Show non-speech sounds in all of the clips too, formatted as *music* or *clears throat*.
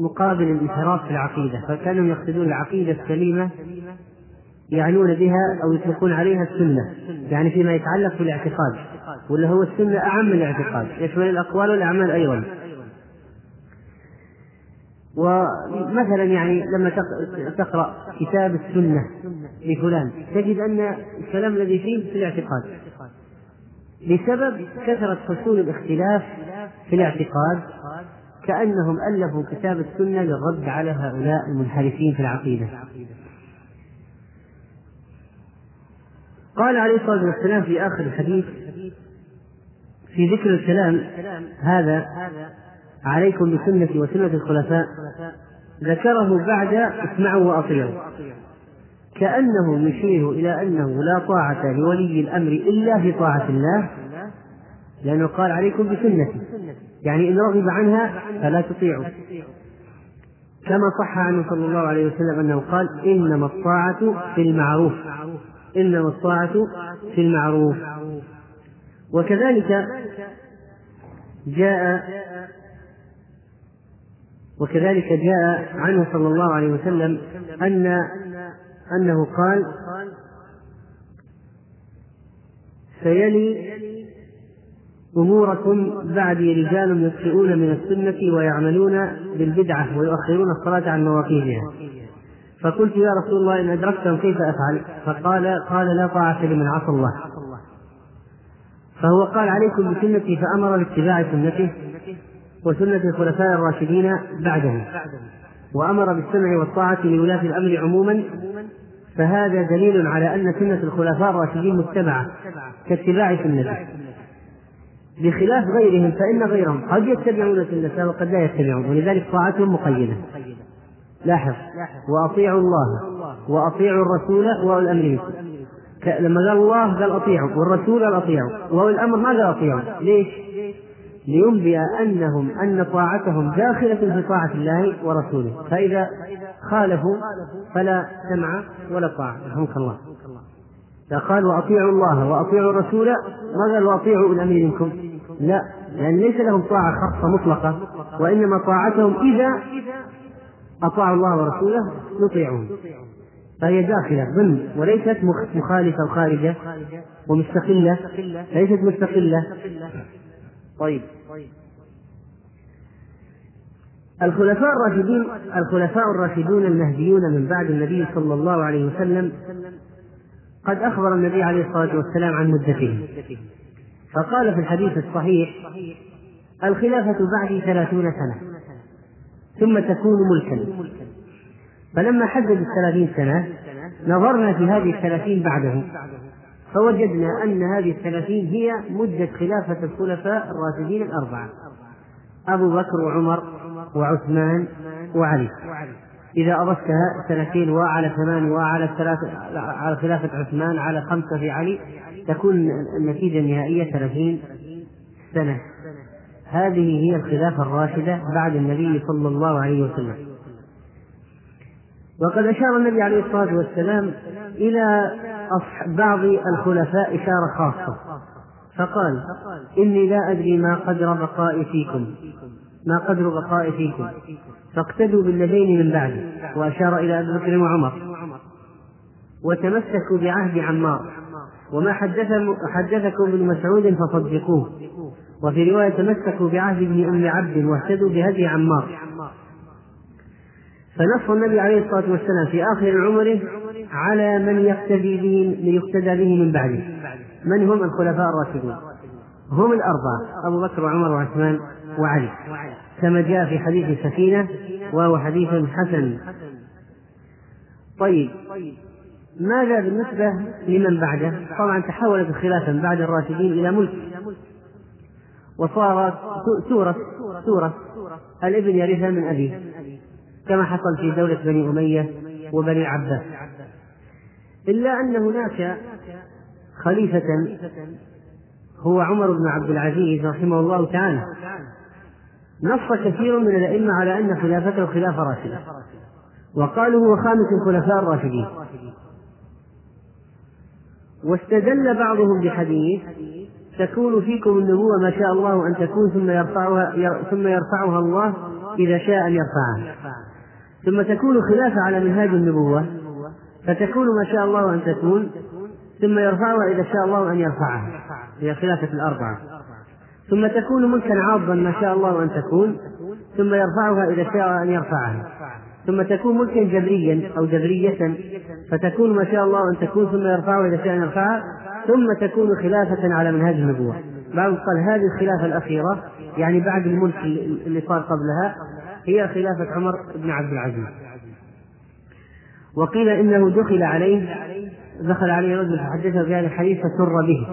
مقابل الانحراف في العقيدة فكانوا يقصدون العقيدة السليمة يعنون بها أو يطلقون عليها السنة يعني فيما يتعلق بالاعتقاد ولا هو السنة أعم الاعتقاد يشمل الأقوال والأعمال أيضا. ومثلا يعني لما تقرأ كتاب السنة لفلان تجد أن الكلام الذي فيه في الاعتقاد بسبب كثرة حصول الاختلاف في الاعتقاد كأنهم ألفوا كتاب السنة للرد على هؤلاء المنحرفين في العقيدة. قال عليه الصلاة والسلام في آخر الحديث في ذكر الكلام هذا عليكم بسنتي وسنة الخلفاء ذكره بعد اسمعوا وأطيعوا. كأنه يشير إلى أنه لا طاعة لولي الأمر إلا في طاعة الله لأنه قال عليكم بسنتي. يعني إن رغب عنها فلا تطيعوا كما صح عنه صلى الله عليه وسلم أنه قال إنما الطاعة في المعروف. إنما الطاعة في المعروف. وكذلك جاء وكذلك جاء عنه صلى الله عليه وسلم أن أنه قال سيلي أموركم بعدي رجال يخطئون من السنة ويعملون بالبدعة ويؤخرون الصلاة عن مواقيتها. فقلت يا رسول الله إن أدركتهم كيف أفعل؟ فقال قال لا طاعة لمن عصى الله. فهو قال عليكم بسنتي فأمر باتباع سنته وسنة الخلفاء الراشدين بعده. وأمر بالسمع والطاعة لولاة الأمر عموما. فهذا دليل على أن سنة الخلفاء الراشدين متبعة كاتباع سنته. بخلاف غيرهم فإن غيرهم قد يتبعون سنته وقد لا يتبعون ولذلك طاعتهم مقيدة. لاحظ. وأطيعوا الله وأطيعوا الرسول وأولي الأمر منكم. لما قال الله قال أطيعوا والرسول قال أطيعوا وأولي الأمر ما قال أطيعوا. ليش؟ لينبئ أنهم أن طاعتهم داخلة في طاعة الله ورسوله. فإذا خالفوا فلا سمع ولا طاعة. رحمك الله. فقال وأطيعوا الله وأطيعوا الرسول ما قال وأطيعوا الأمر منكم؟ لا لأن ليس لهم طاعة خاصة مطلقة وإنما طاعتهم إذا أطاعوا الله ورسوله يطيعون. فهي داخلة ضمن وليست مخالفة وخارجة ومستقلة ليست مستقلة. طيب. الخلفاء الراشدين الخلفاء الراشدون المهديون من بعد النبي صلى الله عليه وسلم قد أخبر النبي عليه الصلاة والسلام عن مدتهم فقال في الحديث الصحيح الخلافة بعدي ثلاثون سنة ثم تكون ملكا. فلما حدد الثلاثين سنة نظرنا في هذه الثلاثين بعده فوجدنا أن هذه الثلاثين هي مدة خلافة الخلفاء الراشدين الأربعة أبو بكر وعمر وعثمان وعلي. إذا أضفتها سنتين وعلى ثمان وعلى ثلاثة على خلافة عثمان على خمسة في علي تكون النتيجة النهائية ثلاثين سنة. هذه هي الخلافة الراشدة بعد النبي صلى الله عليه وسلم. وقد أشار النبي عليه الصلاة والسلام إلى بعض الخلفاء إشارة خاصة. فقال إني لا أدري ما قدر بقائي فيكم. ما قدر بقائي فيكم. فاقتدوا بالذين من بعدي وأشار إلى أبي بكر وعمر. وتمسكوا بعهد عمار. وما حدثكم ابن مسعود فصدقوه. وفي رواية تمسكوا بعهد ابن أم عبد واهتدوا بهدي عمار. فنص النبي عليه الصلاة والسلام في آخر عمره على من يقتدي به من يقتدى به من بعده. من هم الخلفاء الراشدون؟ هم الأربعة أبو بكر وعمر وعثمان وعلي. كما جاء في حديث السفينة وهو حديث حسن. طيب ماذا بالنسبة لمن بعده؟ طبعا تحولت الخلافة بعد الراشدين إلى ملك. وصارت تورث تورث الإبن يرثها من أبيه كما حصل في دولة بني أمية وبني العباس إلا أن هناك خليفة هو عمر بن عبد العزيز رحمه الله تعالى. نص كثير من الأئمة على أن خلافته خلافة راشدة. وقالوا هو خامس الخلفاء الراشدين. واستدل بعضهم بحديث تكون فيكم النبوة ما شاء الله أن تكون ثم يرفعها ثم يرفعها الله إذا شاء أن يرفعها. ثم تكون خلافة على منهاج النبوة فتكون ما شاء الله أن تكون ثم يرفعها إذا شاء الله أن يرفعها. هي خلافة الأربعة. ثم تكون ملكا عاضا ما شاء الله أن تكون ثم يرفعها إذا شاء أن يرفعها. ثم تكون ملكا جبريا أو جبرية فتكون ما شاء الله أن تكون ثم يرفعها إذا شاء أن يرفعها ثم تكون خلافة على منهاج النبوة. بعض قال هذه الخلافة الأخيرة يعني بعد الملك اللي صار قبلها هي خلافة عمر بن عبد العزيز. وقيل إنه دخل عليه دخل عليه رجل فحدثه بهذا الحديث فسر به.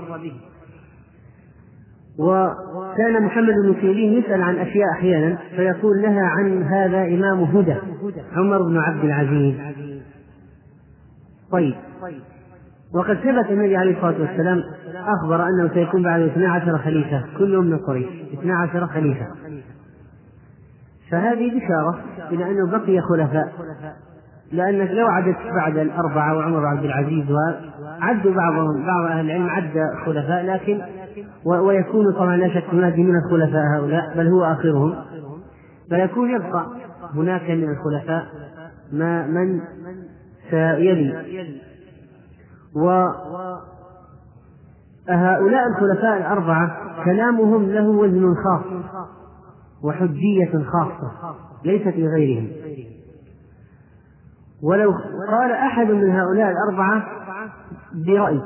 وكان محمد بن سيرين يسأل عن أشياء أحيانا فيقول لها عن هذا إمام هدى عمر بن عبد العزيز. طيب. وقد ثبت النبي عليه الصلاة والسلام أخبر أنه سيكون بعد 12 خليفة كلهم من قريش 12 خليفة. فهذه بشارة إلى أنه بقي خلفاء لأنك لو عدت بعد الأربعة وعمر عبد العزيز عدوا بعضهم بعض أهل العلم عد خلفاء لكن ويكون طبعا لا شك مهدي من الخلفاء هؤلاء بل هو آخرهم. فيكون يبقى هناك من الخلفاء ما من سيلي وهؤلاء الخلفاء الأربعة كلامهم له وزن خاص وحجية خاصة ليست لغيرهم. ولو قال أحد من هؤلاء الأربعة برأي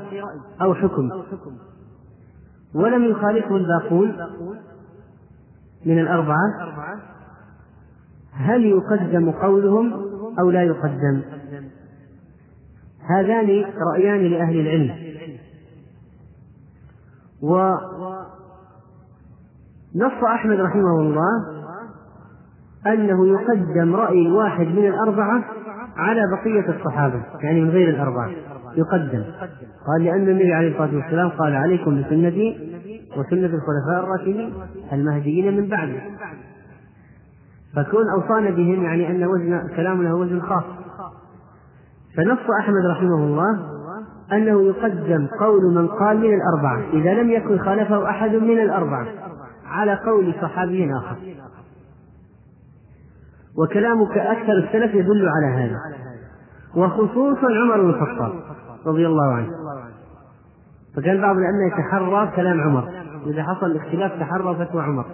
أو حكم. ولم يخالفه الباقون من الأربعة هل يقدم قولهم أو لا يقدم؟ هذان رأيان لأهل العلم. ونص أحمد رحمه الله أنه يقدم رأي واحد من الأربعة على بقية الصحابة يعني من غير الأربعة. يقدم. قال لأن النبي عليه الصلاة والسلام قال عليكم بسنتي وسنة الخلفاء الراشدين المهديين من بعدي. فكون أوصانا بهم يعني أن وزن كلام له وزن خاص. فنص أحمد رحمه الله أنه يقدم قول من قال من الأربعة. إذا لم يكن خالفه أحد من الأربعة. على قول صحابي آخر. وكلامك أكثر السلف يدل على هذا. وخصوصا عمر بن الخطاب. رضي الله عنه. فكان بعض الأئمة يتحرى كلام عمر. إذا حصل الاختلاف تحرى فتوى عمر.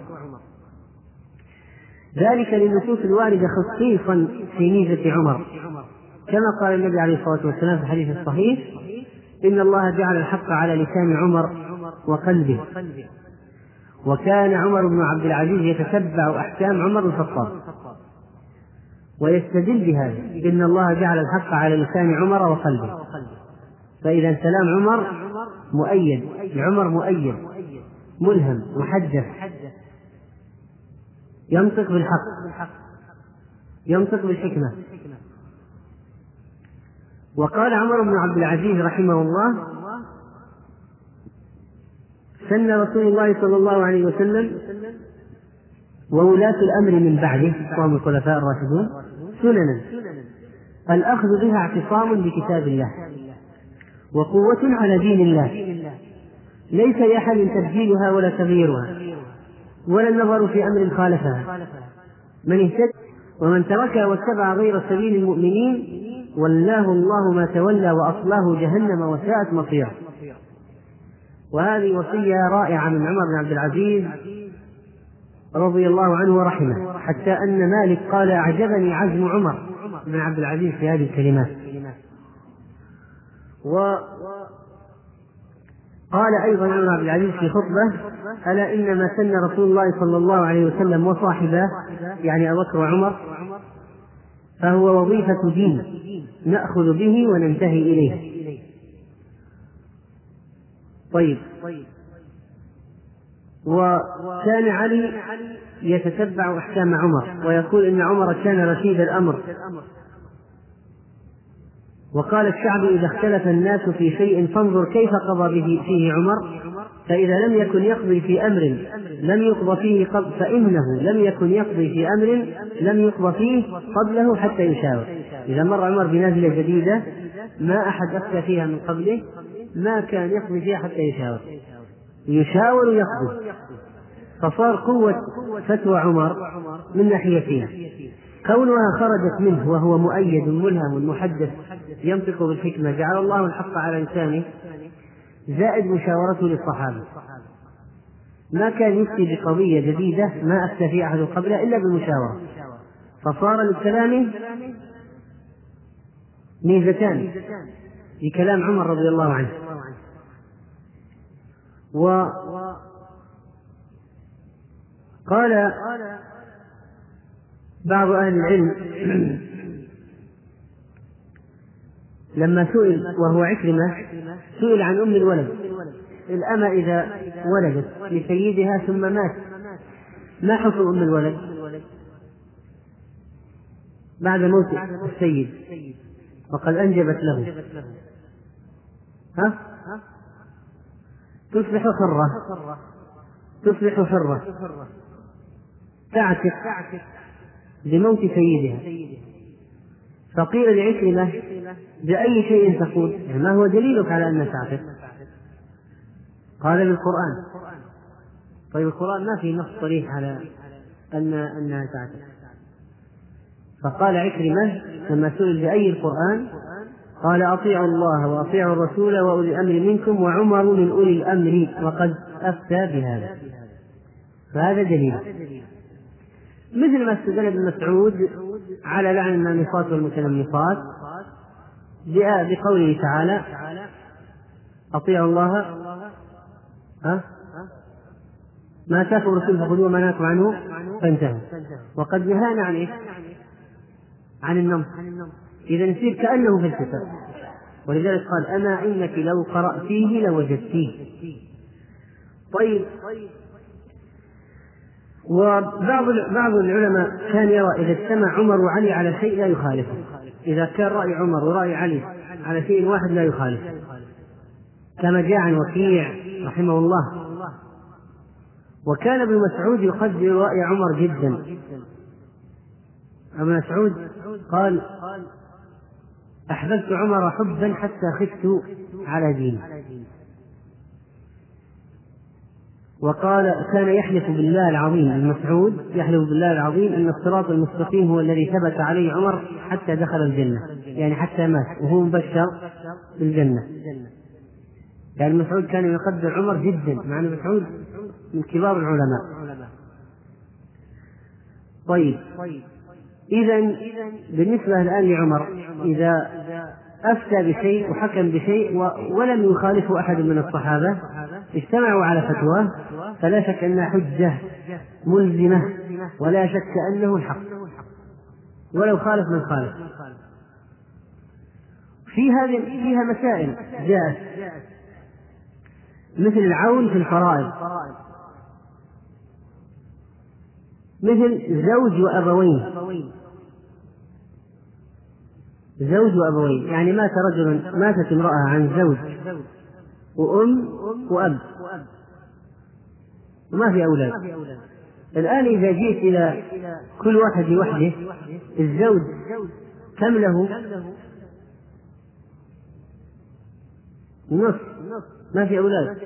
ذلك للنصوص الواردة خصيصا في ميزة عمر. كما قال النبي عليه الصلاة والسلام في الحديث الصحيح إن الله جعل الحق على لسان عمر وقلبه. وكان عمر بن عبد العزيز يتتبع أحكام عمر الخطاب. ويستدل بهذا إن الله جعل الحق على لسان عمر وقلبه. فإذا كلام عمر مؤيد عمر مؤيد ملهم محدث ينطق بالحق ينطق بالحكمة. وقال عمر بن عبد العزيز رحمه الله سن رسول الله صلى الله عليه وسلم وولاة الأمر من بعده وهم الخلفاء الراشدون سننا. الأخذ بها اعتصام بكتاب الله. وقوة على دين الله. ليس لأحد تبديلها ولا تغييرها ولا النظر في أمر خالفها. من اهتد ومن تركها واتبع غير سبيل المؤمنين ولاه الله ما تولى وأصلاه جهنم وساءت مصيره. وهذه وصية رائعة من عمر بن عبد العزيز رضي الله عنه ورحمه حتى أن مالك قال أعجبني عزم عمر بن عبد العزيز في هذه الكلمات. و قال أيضا عمر بن العزيز في خطبة ألا إنما سن رسول الله صلى الله عليه وسلم وصاحبه يعني أبو بكر وعمر فهو وظيفة دين نأخذ به وننتهي إليه. طيب. وكان علي يتتبع أحكام عمر ويقول إن عمر كان رشيد الأمر. وقال الشعب إذا اختلف الناس في شيء فانظر كيف قضى به فيه عمر فإذا لم يكن يقضي في أمر لم يقضى فيه قبل فإنه لم يكن يقضي في أمر لم يقضى فيه قبله حتى يشاور. إذا مر عمر بنازلة جديدة ما أحد أفتى فيها من قبله ما كان يقضي فيها حتى يشاور. يشاور يقضي فصار قوة فتوى عمر من ناحيتين كونها خرجت منه وهو مؤيد ملهم محدث ينطق بالحكمة جعل الله الحق على لسانه زائد مشاورته للصحابة. ما كان يفتي بقضية جديدة ما أفتى فيها أحد قبله إلا بالمشاورة. فصار لكلامه ميزتان في كلام عمر رضي الله عنه. و قال بعض أهل العلم لما سئل وهو عكرمة سئل عن أم الولد. الأمة إذا ولدت لسيدها ثم مات. ما حكم أم الولد؟ بعد موت السيد. وقد أنجبت له. ها؟ تصبح حرة. تصبح حرة. تعتق. بموت سيدها. فقيل لعكرمة بأي شيء تقول؟ يعني ما هو دليلك على أنها تعتق قال بالقرآن. طيب القرآن ما في نص صريح على أن أنها تعتق فقال عكرمة لما سئل بأي القرآن؟ قال أطيعوا الله وأطيعوا الرسول وأولي الأمر منكم وعمر من أولي الأمر وقد أفتى بهذا. فهذا دليل. مثل ما استدل ابن مسعود على لعن النامصات والمتنمصات بقوله تعالى أطيعوا الله. ها؟ ما اتاكم الرسول فخذوه وما نهاكم عنه فانتهوا. وقد نهانا عن إيش؟ عن النمط إذا يصير كأنه في الكتاب. ولذلك قال أما إنك لو قرأتيه لوجدتيه. طيب. وبعض بعض العلماء كان يرى إذا اجتمع عمر وعلي على شيء لا يخالفه. إذا كان رأي عمر ورأي علي على شيء واحد لا يخالفه. كما جاء عن وكيع رحمه الله. وكان ابن مسعود يقدر رأي عمر جدا. ابن مسعود قال أحببت عمر حبا حتى خفت على دينه وقال كان يحلف بالله العظيم ابن مسعود يحلف بالله العظيم أن الصراط المستقيم هو الذي ثبت عليه عمر حتى دخل الجنة. يعني حتى مات وهو مبشر بالجنة. يعني مسعود كان يقدر عمر جدا مع أن مسعود من كبار العلماء. طيب. إذا بالنسبة الآن لعمر إذا أفتى بشيء وحكم بشيء ولم يخالفه أحد من الصحابة اجتمعوا على فتواه فلا شك أنها حجة ملزمة ولا شك أنه الحق. ولو خالف من خالف. في هذه فيها مسائل جاءت. مثل العون في الفرائض. مثل زوج وأبوين. زوج وأبوين. يعني مات رجل ماتت امرأة عن زوج. وأم وأب. وما في أولاد. الآن إذا جيت إلى كل واحد لوحده الزوج كم له؟ نصف. ما في أولاد.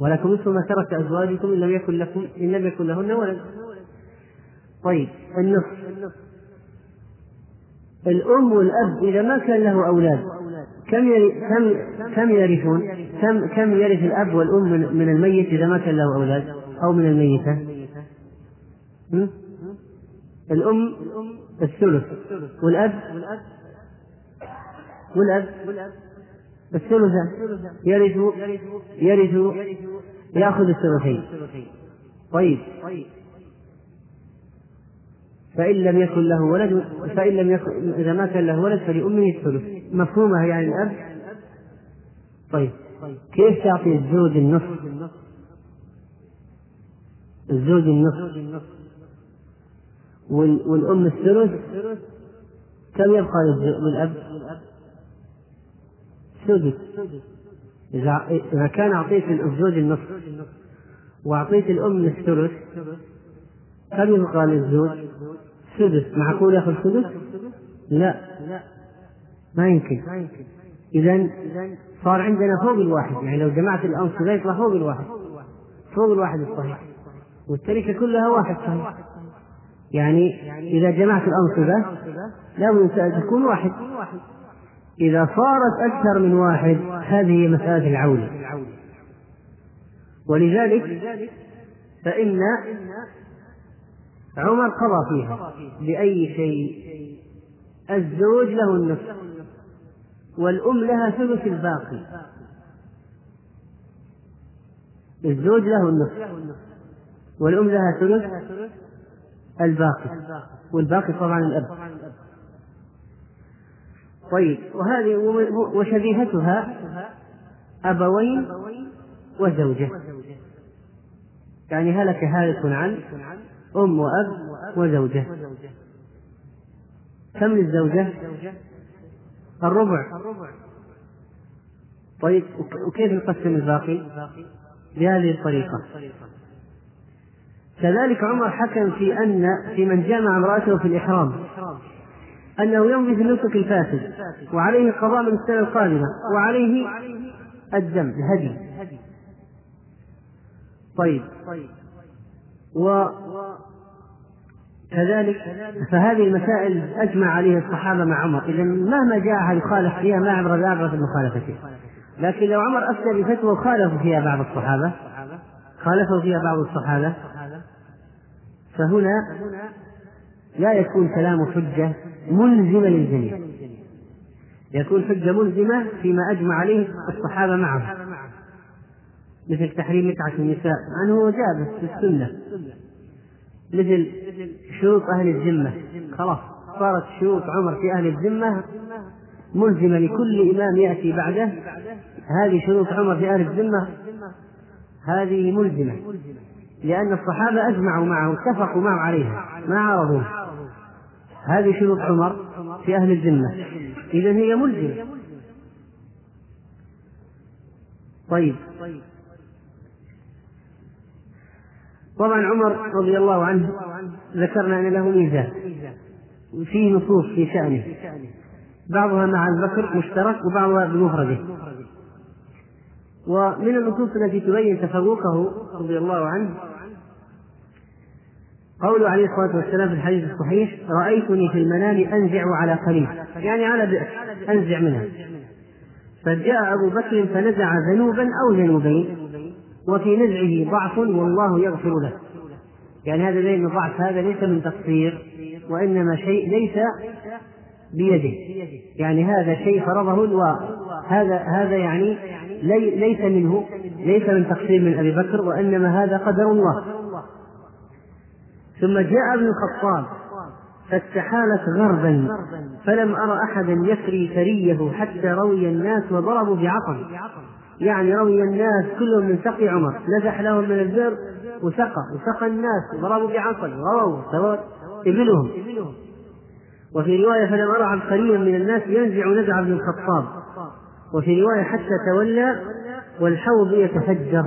ولكم نصف ما ترك أزواجكم إن لم يكن لكم إن لم يكن لهن ولد. طيب النصف. الأم والأب إذا ما كان له أولاد كم كم كم يرثون؟ كم كم يرث الأب والأم من, من الميت إذا ما كان له أولاد أو من الميتة؟ الأم الثلث. والأب؟ والأب؟ الثلث يرث يرث يأخذ الثلثين. طيب. فإن لم يكن له ولد فإن لم يكن إذا ما كان له ولد فلأمه الثلث. مفهومة يعني الأب؟ طيب. كيف تعطي الزوج النصف؟ الزوج النصف. والأم الثلث؟ كم يبقى للأب؟ سدس إذا إذا كان أعطيت الزوج النصف وأعطيت الأم الثلث كم يبقى للزوج؟ سدس معقول ياخذ سدس؟ لا. ما يمكن. إذا صار عندنا فوق الواحد يعني لو جمعت الأنصبة يطلع فوق الواحد فوق الواحد الصحيح. والتركة كلها واحد صحيح. يعني إذا جمعت الأنصبة لابد تكون واحد. إذا صارت أكثر من واحد هذه مسألة العولة ولذلك فإن عمر قضى فيها بأي شيء الزوج له النصف. والأم لها ثلث الباقي. الزوج له النصف. والأم لها ثلث الباقي. والباقي طبعا الأب. طيب وهذه وشبيهتها أبوين وزوجة. يعني هلك هالك عن أم وأب وزوجة. كم للزوجة؟ الربع. طيب وكيف نقسم الباقي؟ بهذه الطريقة. كذلك عمر حكم في أن في من جامع امرأته في الإحرام أنه يمضي في النسك الفاسد وعليه قضاء من السنة القادمة وعليه الدم الهدي. طيب. و كذلك فهذه المسائل أجمع عليها الصحابة مع عمر. إذا مهما جاء أحد يخالف فيها ما عبر ذلك في مخالفته لكن لو عمر أفتى بفتوى وخالف فيها بعض الصحابة خالفوا فيها بعض الصحابة فهنا لا يكون كلامه حجة ملزمة للجميع. يكون حجة ملزمة فيما أجمع عليه الصحابة معه. مثل تحريم متعة النساء. أنه جاء في السنة. مثل شروط أهل الذمة. خلاص صارت شروط عمر في أهل الذمة ملزمة لكل إمام يأتي بعده. هذه شروط عمر في أهل الذمة هذه ملزمة لأن الصحابة أجمعوا معه اتفقوا معه عليها ما عارضوه. هذه شروط عمر في أهل الذمة. إذا هي ملزمة. طيب. طبعا عمر رضي الله عنه ذكرنا أن له ميزان وفيه نصوص في شأنه. بعضها مع البكر مشترك وبعضها بمفرده. ومن النصوص التي تبين تفوقه رضي الله عنه قوله عليه الصلاة والسلام في الحديث الصحيح رأيتني في المنام أنزع على قريب يعني على بئر أنزع منها. فجاء أبو بكر فنزع ذنوبا أو ذنوبين. وفي نزعه ضعف والله يغفر له. يعني هذا ليس الضعف هذا ليس من تقصير وإنما شيء ليس بيده. يعني هذا شيء فرضه الله هذا هذا يعني لي ليس منه ليس من تقصير من أبي بكر وإنما هذا قدر الله. ثم جاء ابن الخطاب فاستحالت غربا فلم أرى احدا يسري ثريه حتى روي الناس وضربوا بعقل يعني روي الناس كلهم من سقي عمر نزح لهم من البئر وسقى وسقى الناس وضربوا بعقل رووا سواء إبلهم. وفي رواية فلم أرى عبقريا من الناس ينزع نزع ابن الخطاب. وفي رواية حتى تولى والحوض يتفجر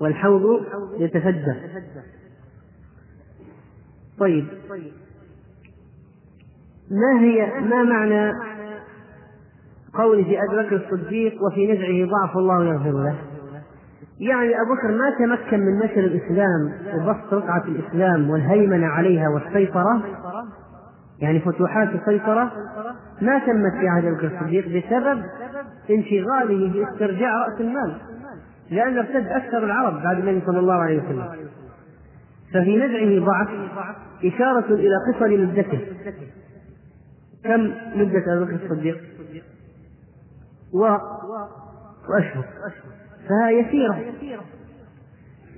والحوض يتفجر. طيب ما هي ما معنى قوله أبي بكر الصديق وفي نزعه ضعف الله يغفر له. يعني أبو بكر ما تمكن من نشر الإسلام وبسط رقعة الإسلام والهيمنة عليها والسيطرة يعني فتوحات السيطرة ما تمت في عهد أبو بكر الصديق بسبب انشغاله باسترجاع رأس المال لأن ارتد أكثر العرب بعد النبي صلى الله عليه وسلم. ففي نزعه ضعف إشارة إلى قصر مدته كم مدة أبو بكر الصديق؟ و وأشهر. فهي يسيرة.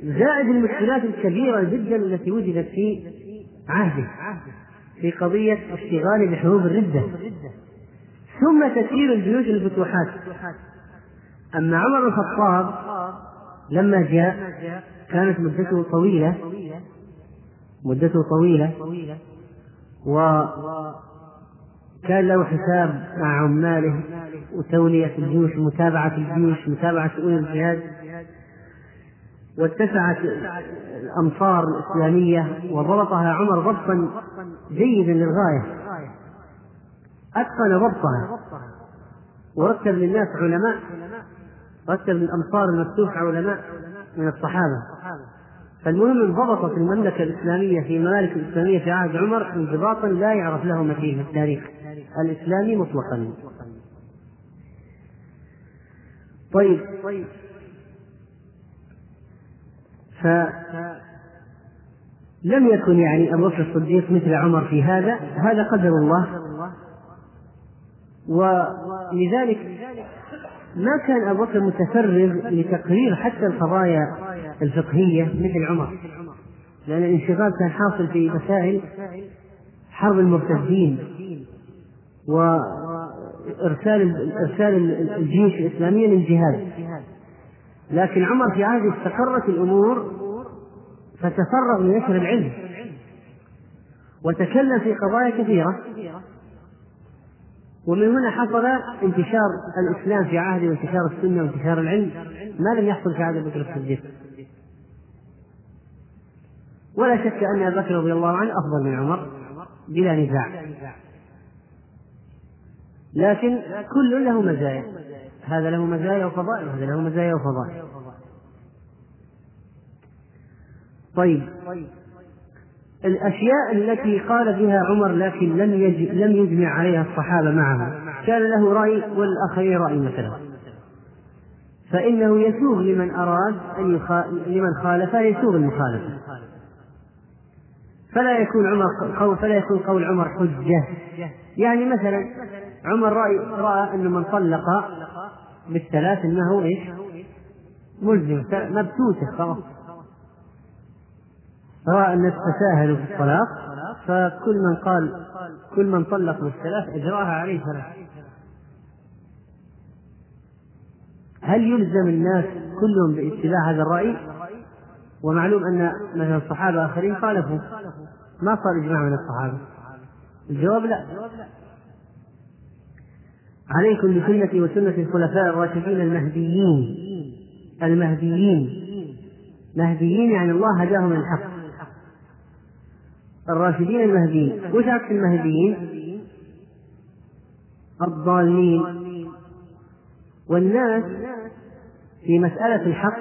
زائد المشكلات الكبيرة جدا التي وجدت في عهده في قضية اشتغاله بحروب الردة. ثم تسيير الجيوش للفتوحات. أما عمر الخطاب لما جاء كانت مدته طويلة مدته طويلة وكان له حساب مع عماله وتولية الجيوش متابعة الجيوش متابعة شؤون الجهاد. واتسعت الأمصار الإسلامية وضبطها عمر ضبطا جيدا للغاية. أتقن ضبطها ورتب للناس علماء. رتب للأمصار المفتوحة علماء من الصحابة. فالمهم انضبطت المملكة الإسلامية في الممالك الإسلامية في عهد عمر انضباطا لا يعرف له مثيل في التاريخ. الإسلامي مطلقا. طيب. ف لم يكن يعني أبو بكر الصديق مثل عمر في هذا. هذا قدر الله. ولذلك ما كان أبو بكر متفرغ لتقرير حتى القضايا الفقهية مثل عمر. لأن الانشغال كان حاصل في مسائل حرب المرتدين. وإرسال إرسال الجيوش الإسلامية للجهاد. لكن عمر في عهده استقرت الأمور فتفرغ لنشر العلم وتكلم في قضايا كثيرة. ومن هنا حصل انتشار الإسلام في عهده وانتشار السنة وانتشار العلم. ما لم يحصل في عهد أبي بكر الصديق. ولا شك أن أبا بكر رضي الله عنه أفضل من عمر بلا نزاع. لكن كل له مزايا. هذا له مزايا وفضائل وهذا له مزايا وفضائل. طيب. الأشياء التي قال بها عمر لكن لم لم يجمع عليها الصحابة معه كان له رأي والآخرين رأي مثلا. فإنه يسوغ لمن أراد أن يخ... لمن خالف يسوغ المخالفة. فلا يكون عمر قول فلا يكون قول عمر حجة. يعني مثلا عمر رأي رأى أن من طلق بالثلاث أنه إيش؟ ملزم مبتوتة خلاص رأى الناس تساهلوا في الطلاق فكل من قال كل من طلق بالثلاث أجراها عليه ثلاث هل يلزم الناس كلهم باتباع هذا الرأي؟ ومعلوم أن مثلا الصحابة آخرين خالفوا ما صار إجماع من الصحابة. الجواب لا. عليكم بسنتي وسنة الخلفاء الراشدين المهديين. المهديين. مهديين يعني الله هداهم الحق. الراشدين المهديين. وش عكس المهديين؟ الضالين. والناس في مسألة الحق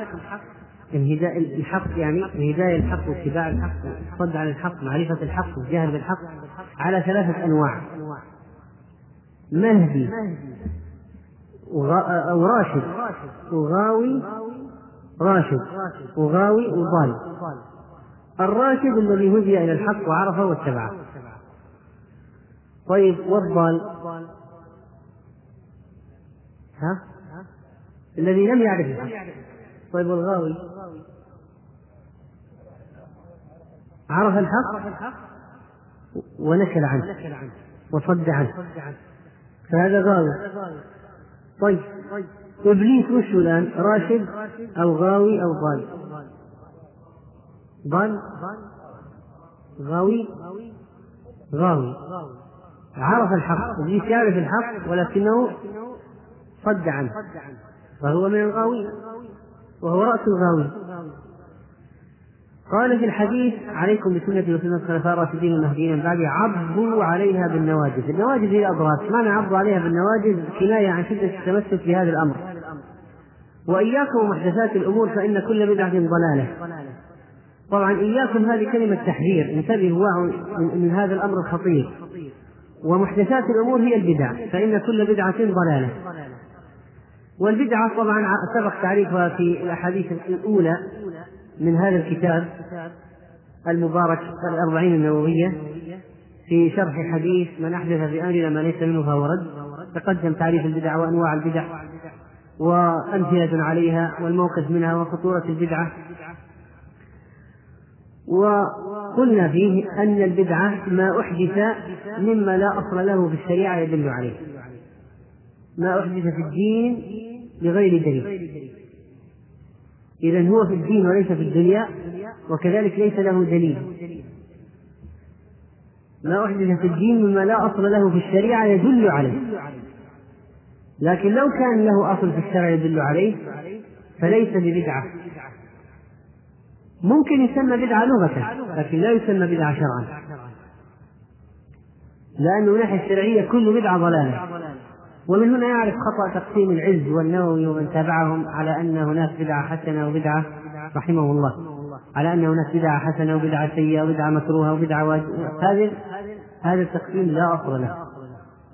الهداية الحق يعني الهداية الحق واتباع الحق الصد عن الحق معرفة الحق والجهل بالحق على ثلاثة أنواع. مهدي. أو راشد. وغاوي راشد. وغاوي وضال. الراشد الذي هدي إلى الحق وعرفه واتبعه. طيب والضال؟ ها؟ الذي لم يعرف الحق. طيب والغاوي؟ عرف الحق؟ ونكل عنه. وصد عنه. فهذا غاوي. طيب. إبليس وش الآن؟ راشد أو غاوي أو ضال؟ ضال؟ غاوي؟ غاوي. عرف الحق. إبليس يعرف الحق ولكنه صد عنه. فهو من الغاوين. وهو رأس الغاوي قال في الحديث عليكم بسنتي وسنة الخلفاء الراشدين المهديين من بعدي عضوا عليها بالنواجذ، النواجذ هي الأضراس، معنى عضوا عليها بالنواجذ كناية عن شدة التمسك بهذا الأمر. وإياكم ومحدثات الأمور فإن كل بدعة ضلالة. طبعا إياكم هذه كلمة تحذير، انتبهوا من هذا الأمر الخطير. ومحدثات الأمور هي البدع، فإن كل بدعة ضلالة. والبدعة طبعا سبق تعريفها في الأحاديث الأولى من هذا الكتاب المبارك الأربعين النووية في شرح حديث من أحدث في أمرنا ما ليس منه فهو رد. تقدم تعريف البدع وأنواع البدع وأمثلة عليها والموقف منها وخطورة البدعة. وقلنا فيه أن البدعة ما أحدث مما لا أصل له في الشريعة يدل عليه. ما أحدث في الدين بغير دليل. إذا هو في الدين وليس في الدنيا وكذلك ليس له دليل. ما أحدث في الدين مما لا أصل له في الشريعة يدل عليه. لكن لو كان له أصل في الشرع يدل عليه فليس ببدعة. ممكن يسمى بدعة لغة لكن لا يسمى بدعة شرعا. لأنه من الناحية الشرعية كل بدعة ضلالة. ومن هنا يعرف خطأ تقسيم العز والنووي ومن تابعهم على أن هناك بدعة حسنة وبدعة رحمه الله. على أن هناك بدعة حسنة وبدعة سيئة وبدعة مكروهة وبدعة واجبة. هذا هذا التقسيم لا أصل له.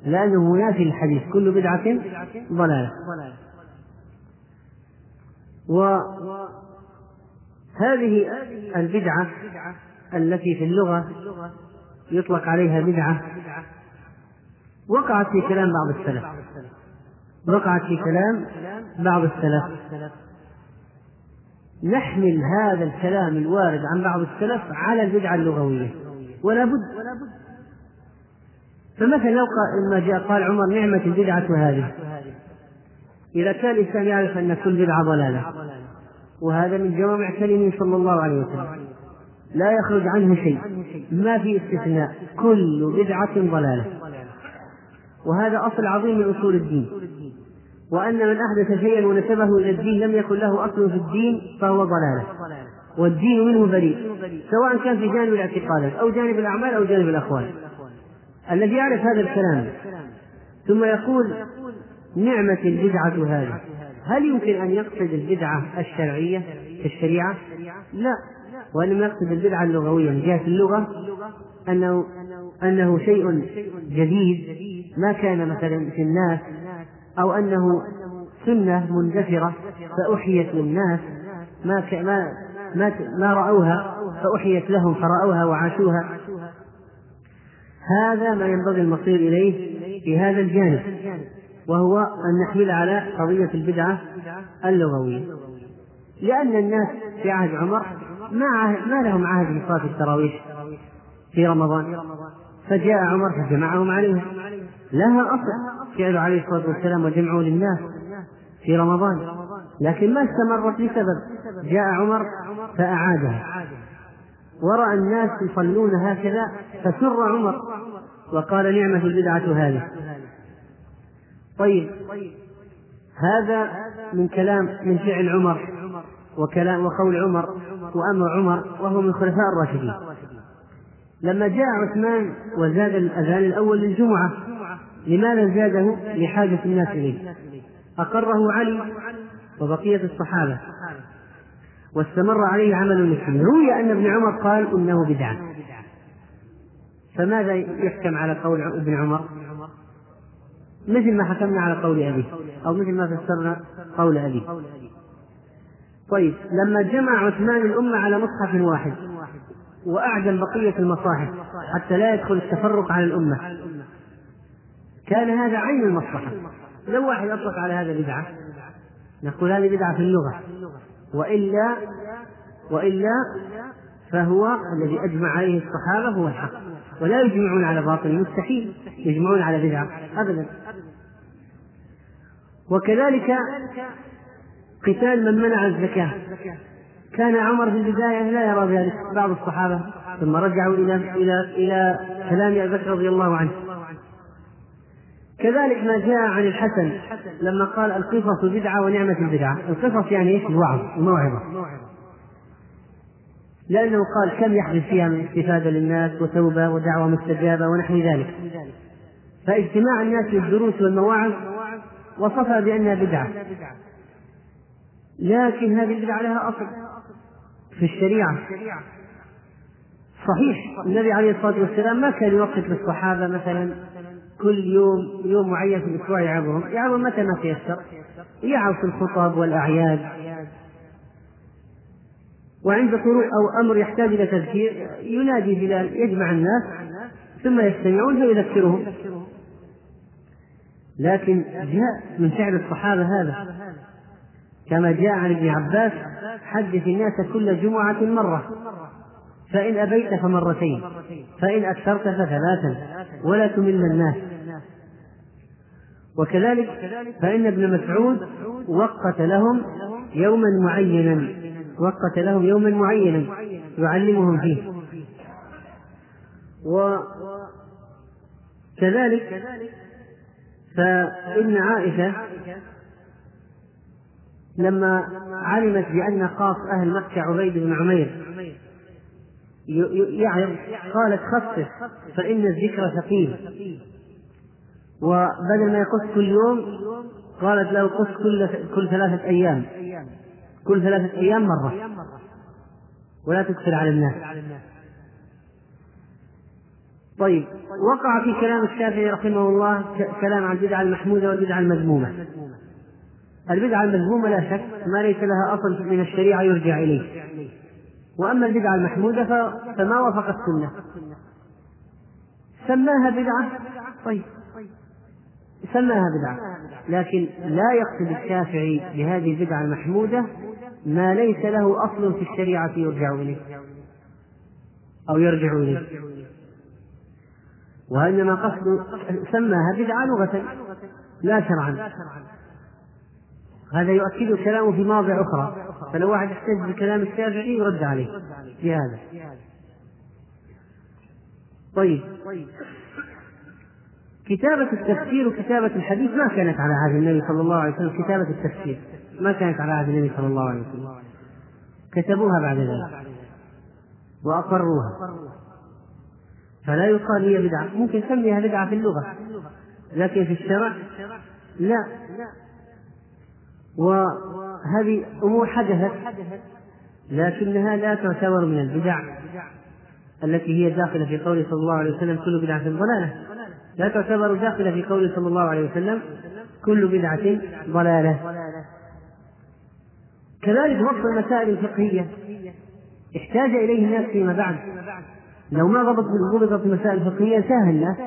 لأنه منافي للحديث كل بدعة ضلالة. وهذه البدعة التي في اللغة يطلق عليها بدعة وقعت في كلام بعض السلف. وقعت في كلام بعض السلف. نحمل هذا الكلام الوارد عن بعض السلف على البدعة اللغوية. ولا بد. فمثلا لو ما جاء قال عمر نعمة البدعة هذه. إذا كان الإنسان يعرف أن كل بدعة ضلالة. وهذا من جوامع كلمه صلى الله عليه وسلم. لا يخرج عنه شيء. ما في استثناء. كل بدعة ضلالة. وهذا أصل عظيم من أصول الدين. وأن من أحدث شيئا ونسبه إلى الدين لم يكن له أصل في الدين فهو ضلالة. والدين منه بريء سواء كان في جانب الاعتقادات أو جانب الأعمال أو جانب الأقوال الذي يعرف هذا الكلام ثم يقول نعمة البدعة هذه. هل يمكن أن يقصد البدعة الشرعية في الشريعة؟ لا. وإنما يقصد البدعة اللغوية من جهة اللغة أنه أنه شيء جديد ما كان مثلا في الناس أو أنه سنة مندثرة فأحيت للناس ما ما ما, ما رأوها فأحيت لهم فرأوها وعاشوها. هذا ما ينبغي المصير إليه في هذا الجانب وهو أن نحمل على قضية البدعة اللغوية. لأن الناس في عهد عمر ما ما لهم عهد بصلاة التراويح في رمضان فجاء عمر فجمعهم عليها. لها أصل. فعل عليه الصلاة والسلام وجمعه للناس في رمضان. لكن ما استمرت لسبب جاء عمر فأعادها ورأى الناس يصلون هكذا فسر عمر وقال نعمة البدعة هذه. طيب هذا من كلام من فعل عمر وكلام وقول عمر وأمر عمر وهو من خلفاء الراشدين. لما جاء عثمان وزاد الأذان الأول للجمعة لماذا زاده لحاجة الناس إليه؟ أقره علي وبقية الصحابة. واستمر عليه عمل المسلمين. روي أن ابن عمر قال إنه بدعة فماذا يحكم على قول ابن عمر؟ مثل ما حكمنا على قول أبيه أو مثل ما فسرنا قول أبيه. طيب لما جمع عثمان الأمة على مصحف واحد وأعجم بقية المصاحف حتى لا يدخل التفرق على الأمة. كان هذا عين المصلحة. لو واحد أطلق على هذا بدعة نقول هذه بدعة في اللغة. وإلا وإلا فهو الذي أجمع عليه الصحابة هو الحق. ولا يجمعون على باطل مستحيل يجمعون على بدعة أبدا. وكذلك قتال من منع الزكاة. كان عمر في البداية لا يرى ذلك بعض الصحابة ثم رجعوا إلى إلى إلى كلام أبي بكر رضي الله عنه. كذلك ما جاء عن الحسن لما قال القصص بدعة ونعمة البدعة القصص يعني إيش؟ الوعظ الموعظة لأنه قال كم يحدث فيها من استفادة للناس وتوبة ودعوة مستجابة ونحو ذلك. فاجتماع الناس للدروس والمواعظ وصفها بأنها بدعة. لكن هذه البدعة لها أصل في الشريعة. صحيح. النبي عليه الصلاة والسلام ما كان يوقف للصحابة مثلا كل يوم يوم معين في الأسبوع يعظهم يعظهم متى ما تيسر. يعظ في الخطب والأعياد. وعند طروق أو أمر يحتاج إلى تذكير ينادي بلال يجمع الناس ثم يستمعون فيذكرهم لكن جاء من فعل الصحابة هذا. كما جاء عن ابن عباس حدث الناس كل جمعة مرة. فإن أبيت فمرتين. فإن أكثرت فثلاثا. ولا تمل الناس. وكذلك فإن ابن مسعود وقت لهم يوما معينا وقت لهم يوما معينا يعلمهم فيه. وكذلك فإن عائشة لما علمت بأن قاص أهل مكة عبيد بن عمير يعظ قالت خفف فإن الذكر ثقيل. وبدل ما يقص كل يوم قالت له قص كل كل ثلاثة أيام. كل ثلاثة أيام مرة. ولا تكثر على الناس. طيب وقع في كلام الشافعي رحمه الله كلام عن البدعة المحمودة والبدعة المذمومة. البدعة المذمومة لا شك ما ليس لها أصل من الشريعة يرجع إليه. وأما البدعة المحمودة فما وافق السنة. سماها بدعة؟ طيب. سماها بدعة. لكن لا يقصد الشافعي بهذه البدعة المحمودة ما ليس له أصل في الشريعة يرجع إليه. أو يرجع إليه. وإنما قصد سماها بدعة لغة. لا شرعا. هذا يؤكد كلامه في مواضع أخرى. فلو واحد احتج بكلام الشافعي يرد عليه. بهذا طيب. كتابة التفسير وكتابة الحديث ما كانت على عهد النبي صلى الله عليه وسلم. كتابة التفسير ما كانت على عهد النبي صلى الله عليه وسلم. كتبوها بعد ذلك وأقروها. فلا يقال هي بدعة. ممكن تسميها بدعة في اللغة. لكن في الشرع لا. وهذه أمور حدثت لكنها لا تعتبر من البدع التي هي داخلة في قوله صلى الله عليه وسلم كل بدعة ضلالة. لا تعتبر داخلة في قوله صلى الله عليه وسلم كل بدعة ضلالة. كذلك ضبط المسائل الفقهية احتاج إليه الناس فيما بعد. لو ما ضبط ضبطت المسائل الفقهية سهل الناس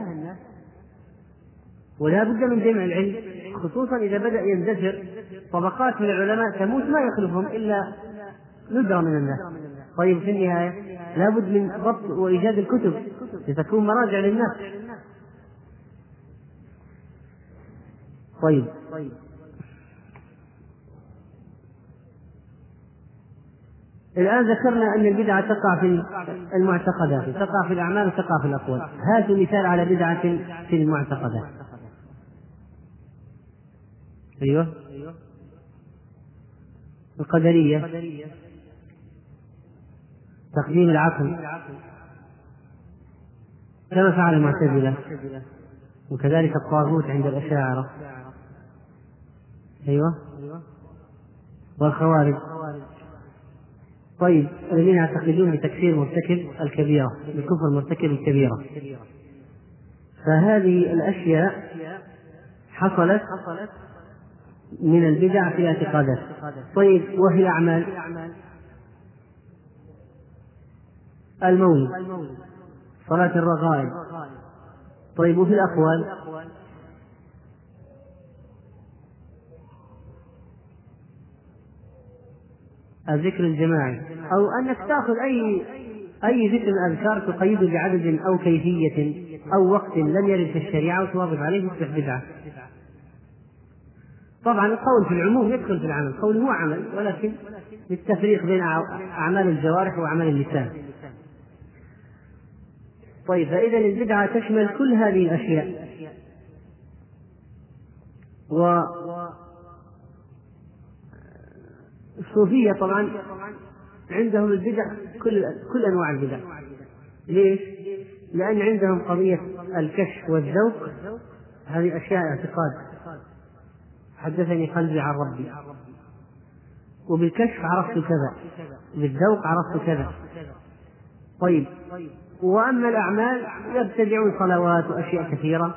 ولا بد من جمع العلم خصوصا إذا بدأ يندثر طبقات من العلماء تموت ما يخلفهم إلا ندرة من الناس. طيب في النهاية لابد من ضبط وإيجاد الكتب لتكون مراجع للناس. طيب. الآن ذكرنا أن البدعة تقع في المعتقدات تقع في الأعمال وتقع في الأقوال. هاتوا مثال على بدعة في المعتقدات. أيوه. القدرية. تقديم العقل. كما فعل المعتزلة. وكذلك الطاغوت عند الأشاعرة. أيوه. والخوارج. طيب الذين يعتقدون بتكفير مرتكب الكبيرة بكفر مرتكب الكبيرة. فهذه الأشياء حصلت من البدع في الاعتقادات. طيب وهي أعمال؟ المولد صلاة الرغائب. طيب وفي الأقوال؟ الذكر الجماعي. أو أنك تأخذ أي أي ذكر من الأذكار تقيده بعدد أو كيفية أو وقت لم يرد في الشريعة وتواظب عليه يصبح بدعة. طبعا القول في العموم يدخل في العمل. القول هو عمل ولكن للتفريق بين أعمال الجوارح وأعمال اللسان. طيب فإذا البدعة تشمل كل هذه الأشياء. و الصوفية طبعا عندهم البدع كل كل أنواع البدع. ليش؟ لأن عندهم قضية الكشف والذوق. هذه أشياء اعتقاد. حدثني قلبي عن ربي. وبالكشف عرفت كذا. بالذوق عرفت كذا. طيب. وأما الأعمال يبتدعون صلوات وأشياء كثيرة.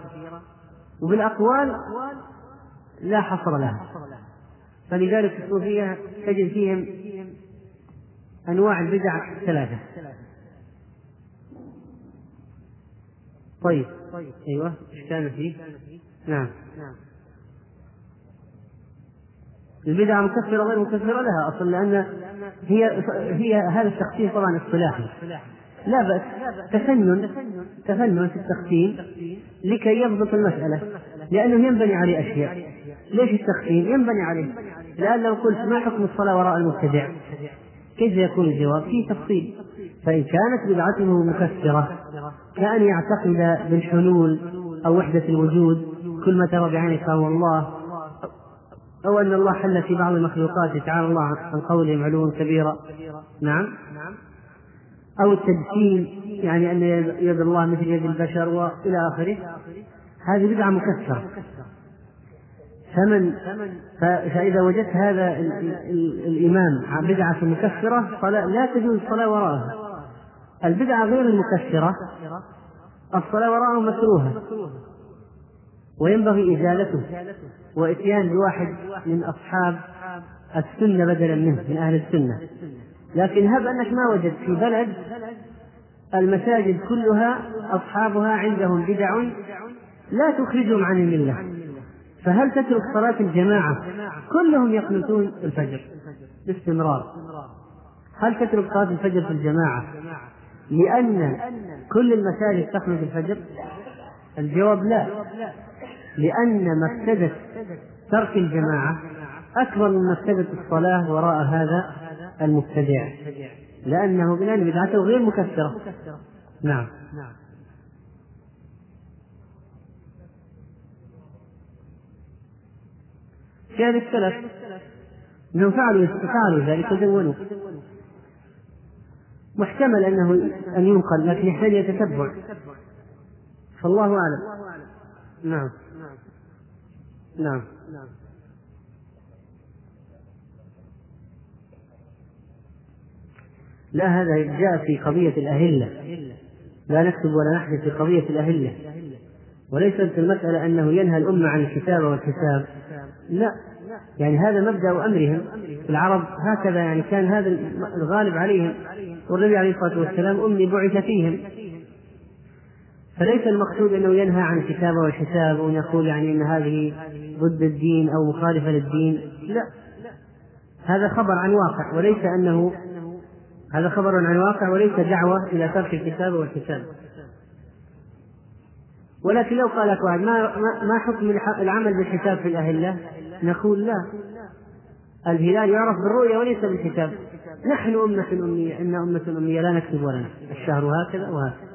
وبالأقوال لا حصر لها. فلذلك الصوفية تجد فيهم أنواع البدع ثلاثة. طيب. أيوه. إيش كان فيه؟ نعم. البدعة مكفرة غير مكفرة لها أصلا لأن هي هي هذا التقسيم طبعا اصطلاحي. لا بأس. تفنن تفنن في التقسيم لكي يضبط المسألة لأنه ينبني عليه أشياء. ليش التقسيم؟ ينبني عليه. لأن لو قلت ما حكم الصلاة وراء المبتدع؟ كيف يكون الجواب؟ فيه تفصيل. فإن كانت بدعته مكفرة كأن يعتقد بالحلول أو وحدة الوجود كل ما ترى بعينك فهو الله. أو أن الله حل في بعض المخلوقات تعالى الله عن قولهم علوا كبيرا. نعم. أو التجسيم يعني أن يد الله مثل يد البشر وإلى آخره. هذه بدعة مكثرة فمن فإذا وجدت هذا الإمام بدعة مكفرة فلا لا تجوز الصلاة وراءها البدعة غير المكفرة الصلاة وراءه مكروهة. وينبغي إزالته وإتيان بواحد من أصحاب السنة بدلا منه من أهل السنة. لكن هب أنك ما وجدت في بلد المساجد كلها أصحابها عندهم بدع لا تخرجهم عن الملة. فهل تترك صلاة الجماعة؟ كلهم يقنطون الفجر باستمرار. هل تترك صلاة الفجر في الجماعة؟ لأن كل المساجد تقنط الفجر؟ الجواب لا. لأن مفسدة ترك الجماعة أكبر من مفسدة الصلاة وراء هذا المبتدع. لأنه بلأن بدعته غير مكفرة. نعم. كان السلف إنهم فعلوا فعلوا ذلك ودونوا محتمل أنه أن ينقل لكن يحتاج إلى تتبع. فالله أعلم. نعم. نعم. لا هذا جاء في قضية الأهلة. لا نكتب ولا نحدث في قضية الأهلة. وليست المسألة أنه ينهى الأمة عن الكتابة والحساب. لا. يعني هذا مبدأ أمرهم. العرب هكذا يعني كان هذا الغالب عليهم. والنبي عليه الصلاة والسلام أمي بعث فيهم. فليس المقصود أنه ينهى عن الكتابة والحساب وأن يقول يعني أن هذه ضد الدين أو مخالفة للدين. لا. هذا خبر عن واقع وليس أنه هذا خبر عن واقع وليس دعوة إلى ترك الكتابة والحساب. ولكن لو قال لك واحد ما ما حكم العمل بالحساب في الأهلة؟ نقول لا. الهلال يعرف بالرؤية وليس بالحساب. نحن أمة أمية. إن أمة أمية لا نكتب ولا نكتب. الشهر هكذا وهكذا.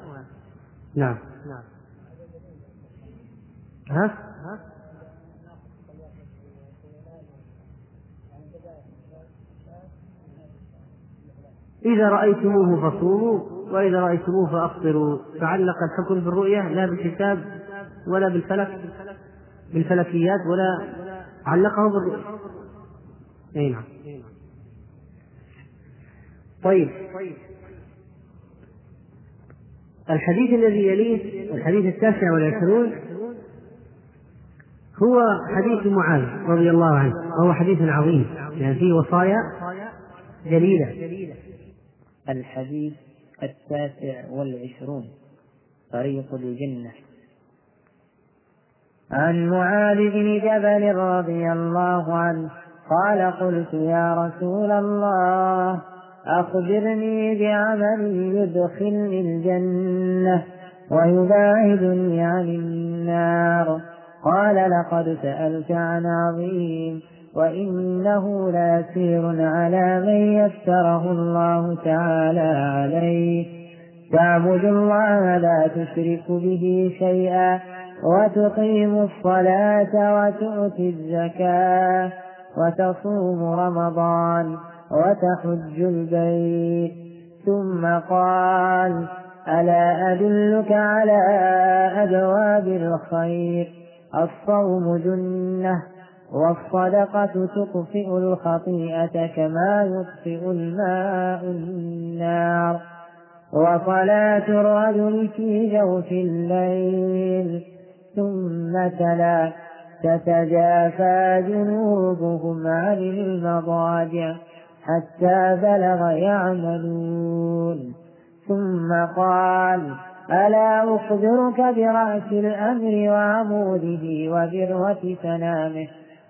نعم. ها؟ إذا رأيتموه فصوموا وإذا رأيتموه فأفطروا. فعلق الحكم بالرؤية لا بالحساب ولا بالفلك بالفلكيات ولا علقه بالرؤية أي نعم. طيب. الحديث الذي يليه الحديث التاسع والعشرون هو حديث معاذ رضي الله عنه. وهو حديث عظيم. يعني فيه وصايا جليلة. الحديث التاسع والعشرون. طريق الجنة. عن معاذ بن جبل رضي الله عنه قال قلت يا رسول الله أخبرني بعمل يدخلني الجنة ويباعدني عن النار. قال لقد سألت عن عظيم وإنه ليسير على من يسره الله تعالى عليه. تعبد الله لا تشرك به شيئا. وتقيم الصلاة وتؤتي الزكاة وتصوم رمضان وتحج البيت. ثم قال ألا أدلك على أبواب الخير؟ الصوم جنة والصدقة تطفئ الخطيئة كما يطفئ الماء النار. وصلاة الرجل في جوف الليل ثم تلا تتجافى جنوبهم عن المضاجع حتى بلغ يعملون. ثم قال ألا أخبرك برأس الأمر وعموده وذروة سنامه?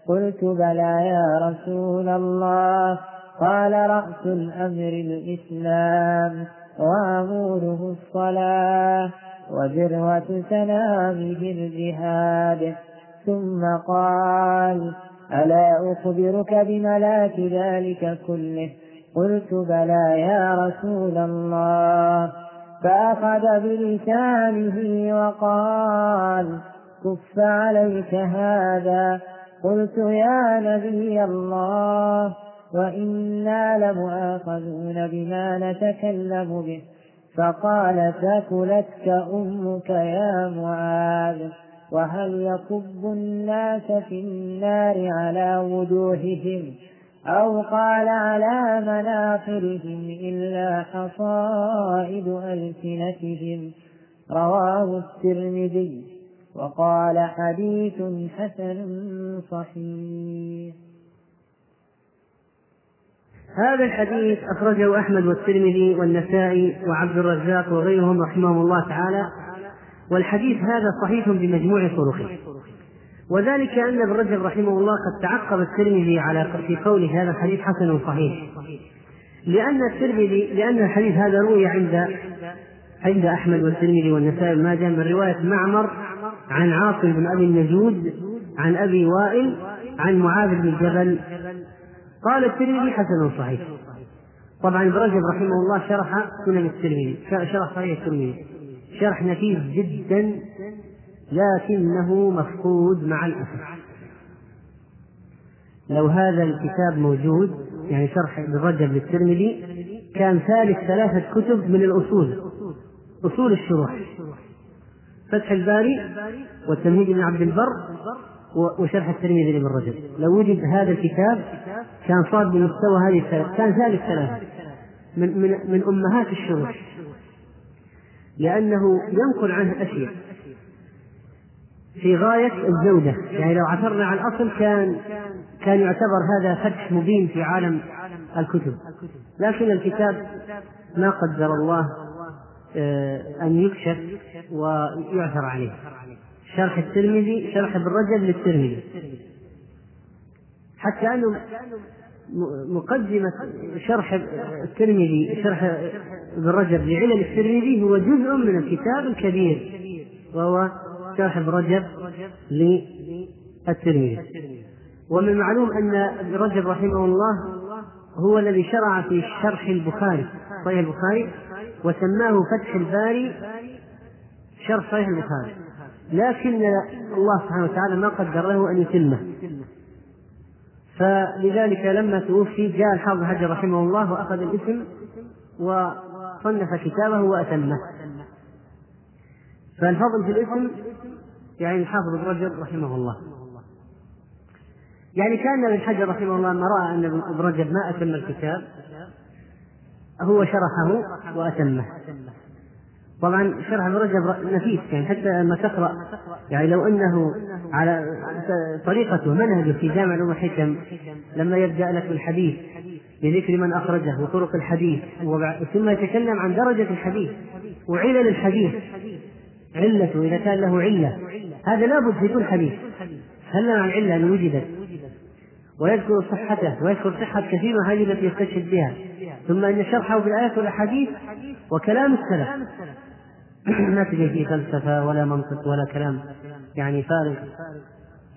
قلت بلى يا رسول الله. قال رأس الأمر الإسلام وعموده الصلاة. وذروة سنامه الجهاد. ثم قال ألا أخبرك بملاك ذلك كله؟ قلت بلى يا رسول الله. فأخذ بلسانه وقال كف عليك هذا. قلت يا نبي الله وإنا لمؤاخذون بما نتكلم به. فقال ثكلتك أمك يا معاذ وهل يكب الناس في النار على وجوههم؟ أو قال على مناخرهم إلا حصائد ألسنتهم؟ رواه الترمذي وقال حديث حسن صحيح. هذا الحديث أخرجه أحمد والترمذي والنسائي وعبد الرزاق وغيرهم رحمهم الله تعالى. والحديث هذا صحيح بمجموع طرقه. وذلك أن ابن رجب رحمه الله قد تعقب الترمذي على في قوله هذا الحديث حسن صحيح. لأن الترمذي لأن الحديث هذا روي عند عند أحمد والترمذي والنسائي بن ماجه من رواية معمر عن عاصم بن أبي النجود عن أبي وائل عن معاذ بن جبل قال الترمذي حسن صحيح. طبعا ابن رجب رحمه الله شرح سنن الترمذي شرح صحيح الترمذي. شرح نفيس جدا لكنه مفقود مع الأسف. لو هذا الكتاب موجود يعني شرح ابن رجب للترمذي كان ثالث ثلاثة كتب من الأصول أصول الشروح. فتح الباري والتمهيد بن عبد البر وشرح الترمذي لابن رجب. لو وجد هذا الكتاب كان صار بمستوى هذه الثلاث كان ثالث ثلاثة من من من أمهات الشروح لأنه ينقل عنه أشياء. في غاية الجودة. يعني لو عثرنا على الأصل كان كان يعتبر هذا فتح مبين في عالم الكتب. لكن الكتاب ما قدر الله آه، أن يكشف ويعثر عليه. شرح الترمذي شرح ابن رجب للترمذي. حتى أنه مقدمة شرح الترمذي شرح ابن رجب لعلل الترمذي هو جزء من الكتاب الكبير وهو شرح ابن رجب للترمذي. ومن المعلوم أن ابن رجب رحمه الله هو الذي شرع في شرح البخاري صحيح البخاري وسماه فتح الباري شرح صحيح البخاري. لكن الله سبحانه وتعالى ما قدر له أن يتمه. فلذلك لما توفي جاء الحافظ حجر رحمه الله وأخذ الاسم وصنف كتابه وأتمه. فالفضل في الاسم يعني الحافظ ابن رجب رحمه الله. يعني كان ابن حجر رحمه الله لما رأى أن ابن رجب ما أتم الكتاب هو شرحه وأتمه. طبعا شرح ابن رجب نفيس يعني حتى لما تقرأ. يعني لو أنه على طريقته منهجه في جامع الامم الحكم لما يبدأ لك بالحديث بذكر من أخرجه وطرق الحديث ثم يتكلم عن درجة الحديث وعلل الحديث. علته إذا كان له علة. هذا لابد في كل حديث. هل عن علة أن وجدت؟ ويذكر صحته ويذكر صحة كثير من هذه التي يستشهد بها. ثم أن شرحه في الآيات والأحاديث وكلام السلف. *clears throat* ما تجي فيه فلسفة ولا منطق ولا كلام يعني فارغ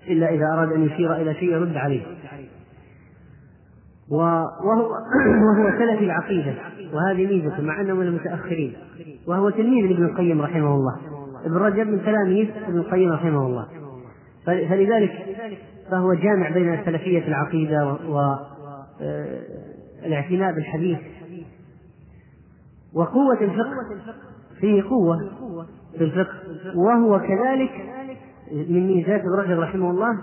إلا إذا أراد أن يشير إلى شيء يرد عليه. وهو *clears throat* وهو سلفي العقيدة وهذه ميزته مع أنه من المتأخرين. وهو تلميذ لابن القيم رحمه الله. ابن رجب من تلاميذ ابن القيم رحمه الله. فلذلك فهو جامع بين سلفية العقيدة والاعتناء آه، بالحديث. وقوة الفقه فيه قوة في الفقه. وهو كذلك من ميزات ابن رجب رحمه الله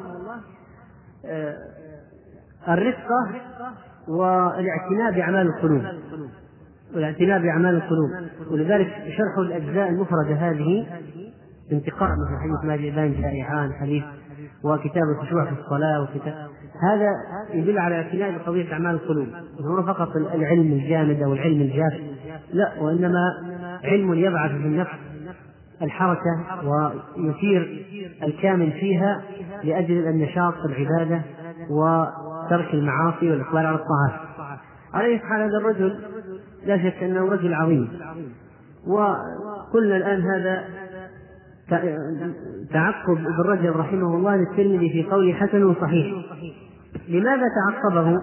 آه، الرفقة والاعتناء بأعمال القلوب. والاعتناء بأعمال القلوب. ولذلك شرح الأجزاء المفردة هذه انتقاء مثل حديث ما جئبان شائعان حديث وكتاب الخشوع في الصلاة وكتاب. هذا يدل على اعتناء بقضية أعمال القلوب. هو فقط العلم الجامد أو العلم الجاف. لا وإنما علم يبعث في النفس الحركة ويثير الكامل فيها لأجل النشاط في العبادة وترك المعاصي والإقبال على الطاعات. عليه حال هذا الرجل لا شك أنه رجل عظيم. وقلنا الآن هذا تعقب ابن رجب رحمه الله للترمذي في قوله حسن صحيح لماذا تعقبه؟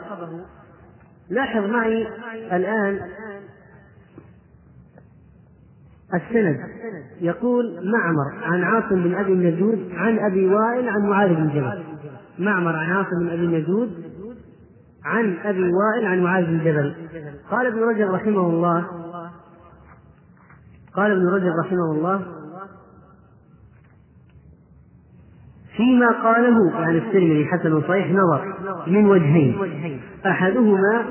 لاحظ معي الآن السند. يقول معمر عن عاصم بن أبي النجود عن أبي وائل عن معاذ بن جبل. معمر عن عاصم بن أبي النجود عن أبي وائل عن معاذ بن جبل. قال ابن رجب رحمه الله قال ابن رجب رحمه الله فيما قاله يعني الترمذي حسن صحيح نظر من وجهين. أحدهما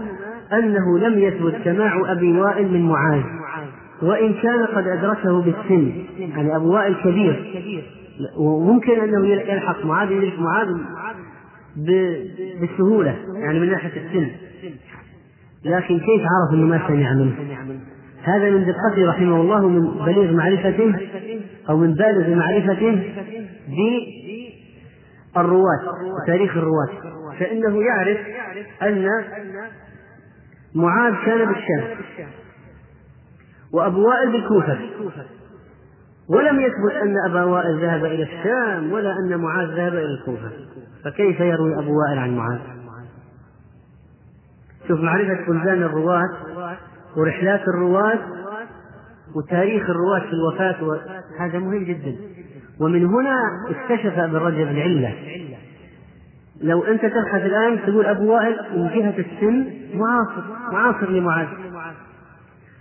أنه لم يثبت سماع أبي وائل من معاذ. وإن كان قد أدركه بالسن يعني أبو وائل كبير وممكن أنه يلحق معاذ يدرك معاذ بسهولة يعني من ناحية السن. لكن كيف عرف أنه ما سمع منه؟ هذا من دقته رحمه الله من بليغ معرفته أو من بالغ معرفته بالرواة وتاريخ الرواة. فإنه يعرف أن معاذ كان بالشام. وأبو وائل بالكوفة. ولم يثبت أن أبا وائل ذهب إلى الشام ولا أن معاذ ذهب إلى الكوفة. فكيف يروي أبو وائل عن معاذ؟ شوف معرفة بلدان الرواة ورحلات الرواة وتاريخ الرواة في الوفاة هذا مهم جدا. ومن هنا اكتشف ابن رجب العلة. لو أنت تبحث الآن تقول أبو وائل من جهة السن معاصر معاصر لمعاذ.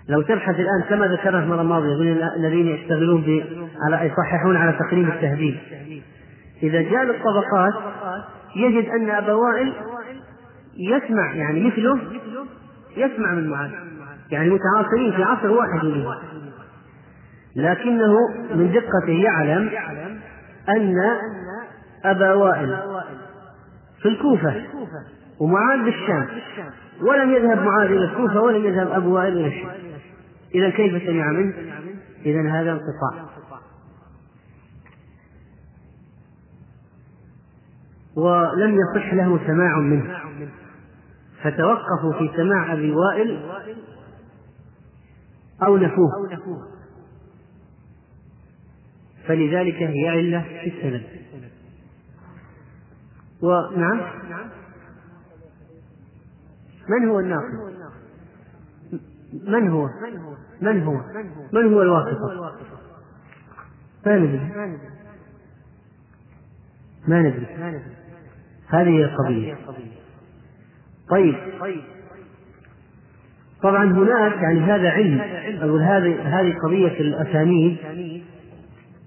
لو تبحث الآن كما ذكرنا المرة الماضية يقول الذين يشتغلون. على يصححون على تقريب التهذيب إذا جاء الطبقات يجد أن أبا وائل يسمع يعني مثله يسمع من معاذ. يعني متعاصرين في عصر واحد منهم. لكنه من دقته يعلم أن أبا وائل في الكوفة ومعاذ بالشام ولم يذهب معاذ إلى الكوفة ولم يذهب أبو وائل إلى الشام. إذا كيف سمع منه؟ إذا هذا انقطاع. ولم يصح له سماع منه. فتوقفوا في سماع أبي وائل أو نفوه. فلذلك هي علة في السند. ونعم. من هو الناقل من هو؟ من هو؟ من هو الواسطة ما ندري ما ندري. هذه هي القضية. طيب. طبعا هناك يعني هذا علم. أقول هذه هذه قضية الأسانيد.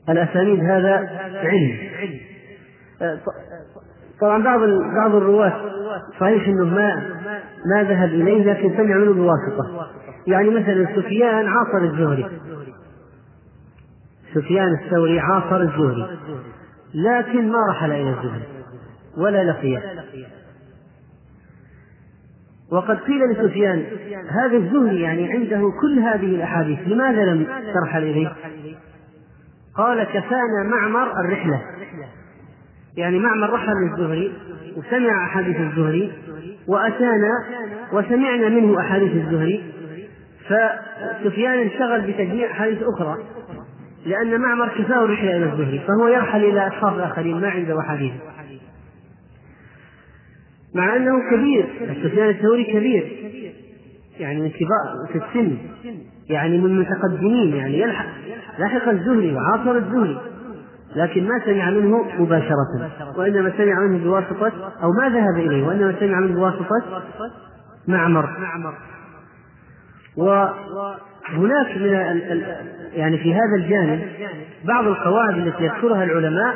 الأسانيد هذا علم. طبعا بعض بعض الرواة صحيح إنه ما ما ذهب إليه لكن سمع منه بواسطه يعني مثلا سفيان عاصر الزهري. سفيان الثوري عاصر الزهري. لكن ما رحل إلى الزهري ولا لقيه وقد قيل لسفيان هذا الزهري يعني عنده كل هذه الأحاديث لماذا لم ترحل إليه؟ قال كفانا معمر الرحلة. يعني معمر رحل للزهري وسمع أحاديث الزهري وأتانا وسمعنا منه أحاديث الزهري. فسفيان انشغل بتجميع أحاديث أخرى لأن معمر كفاه الرحلة إلى الزهري فهو يرحل إلى أشخاص آخرين ما عنده أحاديث مع أنه كبير سفيان الثوري كبير يعني من كبار في السن يعني من المتقدمين يعني يلحق لحق الزهري وعاصر الزهري لكن ما سمع منه مباشرة وإنما سمع منه بواسطة أو ما ذهب إليه وإنما سمع منه بواسطة معمر. وهناك من يعني في هذا الجانب بعض القواعد التي يذكرها العلماء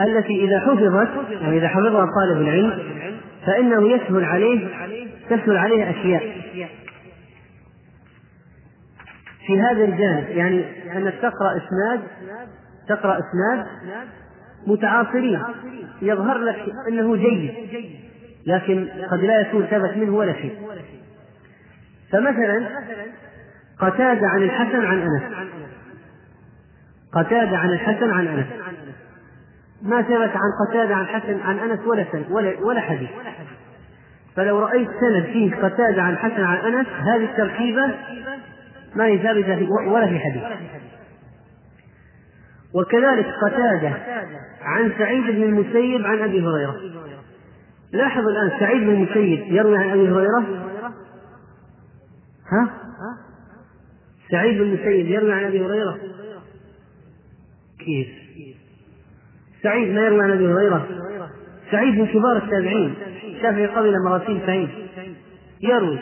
التي إذا حفظت يعني إذا حفظها طالب العلم فإنه يسهل عليه تسهل عليه أشياء. في هذا الجانب يعني أنك تقرأ إسناد تقرأ إسناد متعاصرين. يظهر لك أنه جيد لكن قد لا يكون ثبت منه ولا شيء. فمثلا قتادة عن الحسن عن أنس. قتادة عن الحسن عن أنس. ما ثبت عن قتادة عن حسن عن أنس ولا ولا ولا حديث. فلو رأيت سند فيه قتادة عن حسن عن أنس هذه التركيبة ما هي ثابتة ولا في حديث. وكذلك قتادة عن سعيد بن المسيب عن أبي هريرة. لاحظ الآن سعيد بن المسيب يروي عن أبي هريرة؟ ها؟ سعيد بن المسيب يروي عن أبي هريرة. كيف؟ سعيد ما يروي عن أبي هريرة. سعيد من كبار التابعين. شافعي قبل مراسيل سعيد. يروي.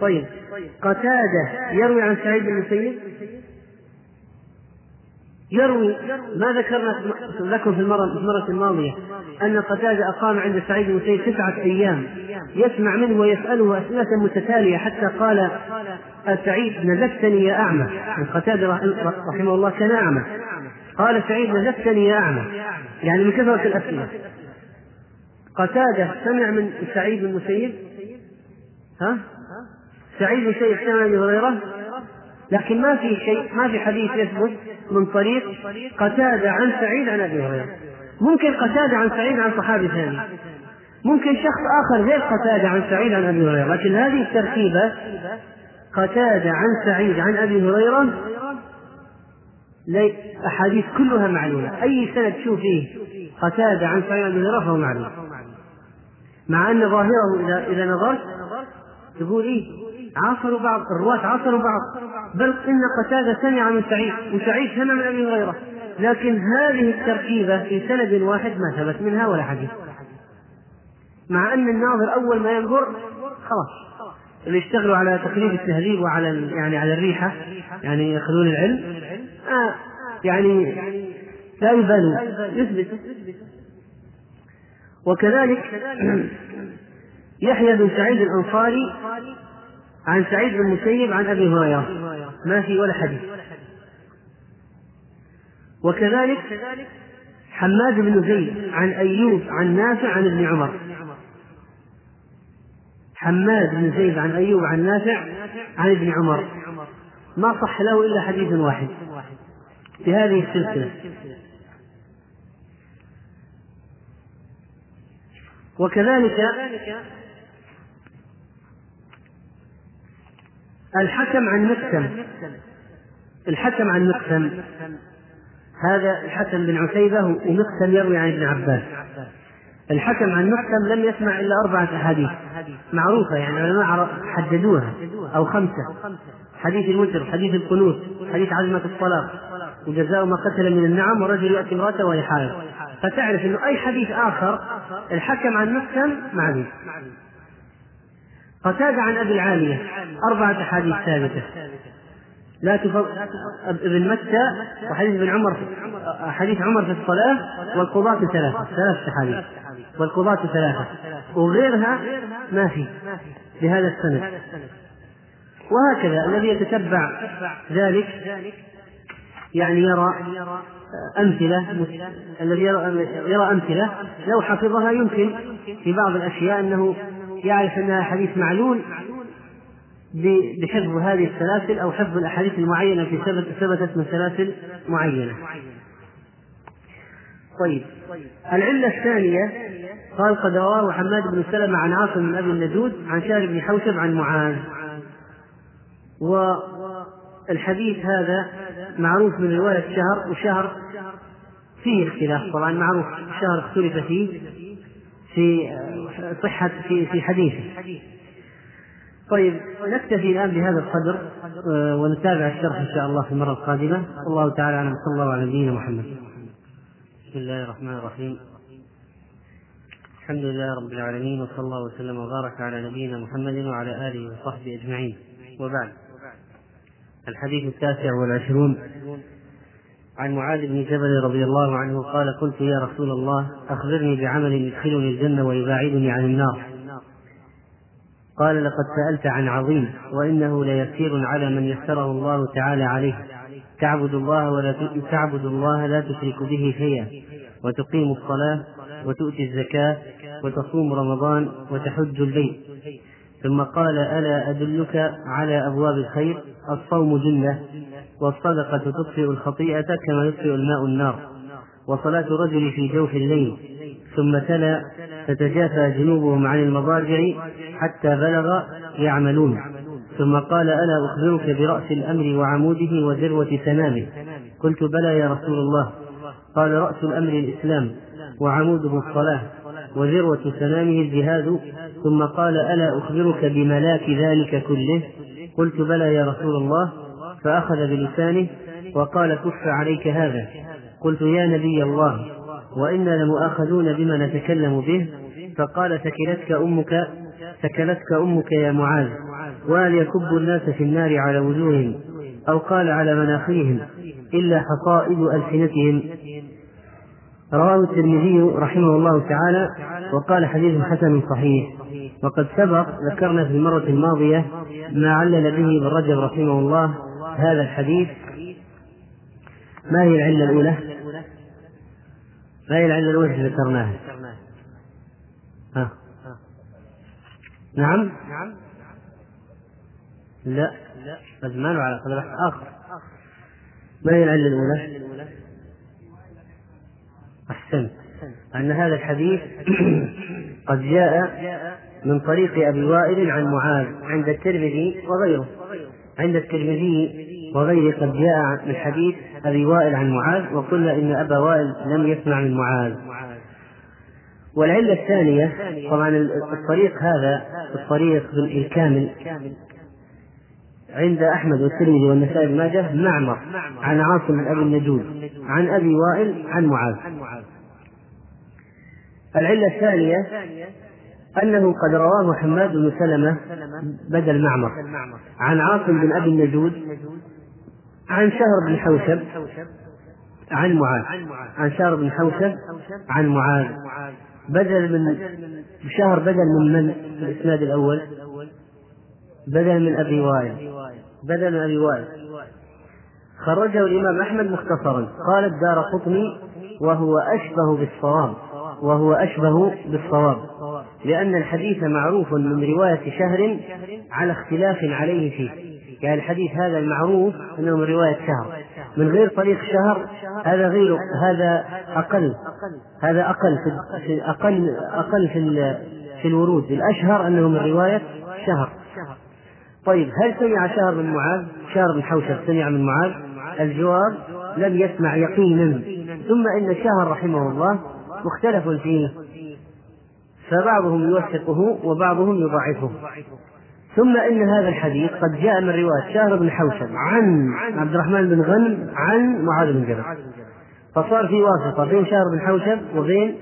طيب. قتادة يروي عن سعيد بن المسيب يروي ما ذكرنا لكم في المرة, في المرة الماضية أن قتادة أقام عند سعيد بن المسيب تسعة أيام يسمع منه ويسأله أسئلة متتالية حتى قال سعيد نزفتني يا أعمى. يعني قتادة رحمه الله كان أعمى. قال سعيد نزفتني يا أعمى. يعني من كثرة الأسئلة قتادة سمع من سعيد بن المسيب ها؟ سعيد بن المسيب سمع من هريرة؟ لكن ما في شيء ما في حديث يثبت من طريق قتادة عن سعيد عن أبي هريرة. ممكن قتادة عن سعيد عن صحابي ثاني. ممكن شخص آخر غير قتادة عن سعيد عن أبي هريرة. لكن هذه التركيبة قتادة عن سعيد عن أبي هريرة أحاديث كلها معلولة أي سند تشوف فيه قتادة عن سعيد عن أبي هريرة فهو معلول مع أن ظاهره إذا إذا نظرت تقول إيه؟ عاصروا بعض الرواة عاصروا بعض. بل إن قتادة سمع من سعيد وسعيد سمع من أبي هريرة. لكن هذه التركيبة في سند واحد ما ثبت منها ولا حديث. مع أن الناظر أول ما ينظر خلاص. اللي يشتغلوا على تقريب التهذيب وعلى يعني على الريحة يعني يأخذون العلم. آه يعني لا يبالوا يثبت. وكذلك *clears throat* يحيى بن سعيد الأنصاري عن سعيد بن المسيب عن أبي هريرة. ما في ولا حديث. وكذلك حماد بن زيد عن أيوب عن نافع عن ابن عمر. حماد بن زيد عن أيوب عن نافع عن ابن عمر. ما صح له إلا حديث واحد. في هذه السلسلة. وكذلك الحكم عن مقسم. الحكم عن مقسم. هذا الحكم بن عتيبة ومقسم يروي عن ابن عباس. الحكم عن مقسم لم يسمع إلا أربعة أحاديث. معروفة يعني العلماء حددوها أو خمسة. حديث الوتر حديث القنوت حديث عزمة الطلاق. وجزاء ما قتل من النعم ورجل يأتي امرأته وهي حائض. فتعرف أنه أي حديث آخر الحكم عن مقسم معروف. قتادة عن أبي العالية. أربعة أحاديث ثابتة. لا تفضل ابن متى وحديث ابن عمر حديث عمر في الصلاة والقضاة ثلاثة. ثلاث أحاديث. والقضاة ثلاثة. وغيرها ما في. بهذا السند. وهكذا الذي يتتبع ذلك يعني يرى أمثلة الذي يرى أمثلة لو حفظها يمكن في بعض الأشياء أنه يعرف أنها حديث معلول بحفظ هذه السلاسل أو حفظ الأحاديث المعينة في ثبتت من سلاسل معينة. طيب. العلة الثانية قال قد رواه حماد بن سلمة عن عاصم بن أبي النجود عن شارب بن حوشب عن معاذ. والحديث هذا معروف من رواية شهر وشهر فيه اختلاف طبعا معروف شهر اختلف فيه في صحة في في حديثه. طيب نكتفي الآن بهذا القدر آه، ونتابع الشرح إن شاء الله في المرة القادمة. والله تعالى أعلم. صلى الله على نبينا محمد. بسم الله الرحمن الرحيم. الحمد لله رب العالمين وصلى الله وسلم وبارك على نبينا محمد وعلى آله وصحبه أجمعين. وبعد. الحديث التاسع والعشرون. عن معاذ بن جبل رضي الله عنه قال قلت يا رسول الله أخبرني بعمل يدخلني الجنة ويباعدني عن النار. قال لقد سألت عن عظيم وإنه ليسير على من يسره الله تعالى عليه. تعبد الله ولا تعبد الله لا تشرك به شيئا. وتقيم الصلاة وتؤتي الزكاة وتصوم رمضان وتحج البيت. ثم قال ألا أدلك على أبواب الخير؟ الصوم جنة والصدقة تطفئ الخطيئة كما يطفئ الماء النار وصلاة الرجل في جوف الليل. ثم تلا تتجافى جنوبهم عن المضاجع حتى بلغ يعملون. ثم قال ألا أخبرك برأس الأمر وعموده وذروة سنامه قلت بلى يا رسول الله. قال رأس الأمر الإسلام وعموده الصلاة. وذروة سنامه الجهاد ثم قال ألا أخبرك بملاك ذلك كله؟ قلت بلى يا رسول الله فأخذ بلسانه وقال كف عليك هذا. قلت يا نبي الله وإنا لمؤاخذون بما نتكلم به؟ فقال ثكلتك أمك ثكلتك أمك يا معاذ وهل يكب الناس في النار على وجوههم أو قال على مناخرهم إلا حصائد ألسنتهم؟ رواه الترمذي رحمه الله تعالى وقال حديث حسن صحيح وقد سبق ذكرنا في المرة الماضية ما علل به ابن رجب رحمه الله هذا الحديث ما هي العلة الأولى؟ ما هي العلة الأولى التي ذكرناها؟ ها نعم لا بس ما له علاقة آخر ما هي العلة الأولى؟ أحسنت. أن هذا الحديث *clears throat* قد جاء من طريق أبي وائل عن معاذ عند الترمذي وغيره. عند الترمذي وغيره قد جاء من حديث أبي وائل عن معاذ وقلنا إن أبا وائل لم يسمع من معاذ. والعلة الثانية طبعا الطريق هذا الطريق الكامل عند أحمد والترمذي والنسائي بن ماجه معمر عن عاصم بن أبي النجود عن أبي وائل عن معاذ. العلة الثانية أنه قد رواه حماد بن سلمة بدل معمر عن عاصم بن أبي النجود عن شهر بن حوشب عن معاذ. عن شهر بن حوشب عن معاذ. بدل من شهر بدل من من الإسناد الأول؟ بدل من أبي وائل. بدل أبي خرجه الإمام أحمد مختصرا. قال الدار قطني وهو أشبه بالصواب وهو أشبه بالصواب لأن الحديث معروف من رواية شهر على اختلاف عليه فيه. يعني الحديث هذا المعروف أنه من رواية شهر. من غير طريق شهر هذا غير هذا أقل هذا أقل في أقل أقل في في الورود. الأشهر أنه من رواية شهر. طيب هل سمع شهر من معاذ؟ شهر بن حوشب سمع من معاذ؟ الجواب لم يسمع يقينا ثم إن شهر رحمه الله مختلف فيه فبعضهم يوثقه وبعضهم يضعفه ثم إن هذا الحديث قد جاء من رواية شهر بن حوشب عن عبد الرحمن بن غنم عن معاذ بن جبل فصار في واسطة بين شهر بن حوشب وبين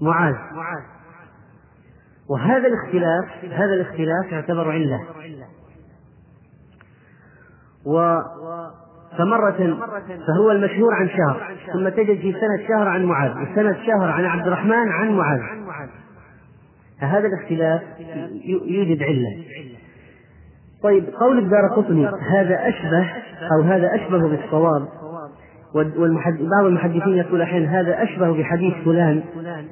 معاذ وهذا الاختلاف هذا الاختلاف يعتبر علة. و فمرة فهو المشهور عن شهر. ثم تجد في سنة شهر عن معاذ. وسنة شهر عن عبد الرحمن عن معاذ. فهذا الاختلاف يوجد علة. طيب قول الدار قطني هذا أشبه أو هذا أشبه بالصواب. والمحد... بعض المحدثين يقول أحيانا هذا أشبه بحديث فلان.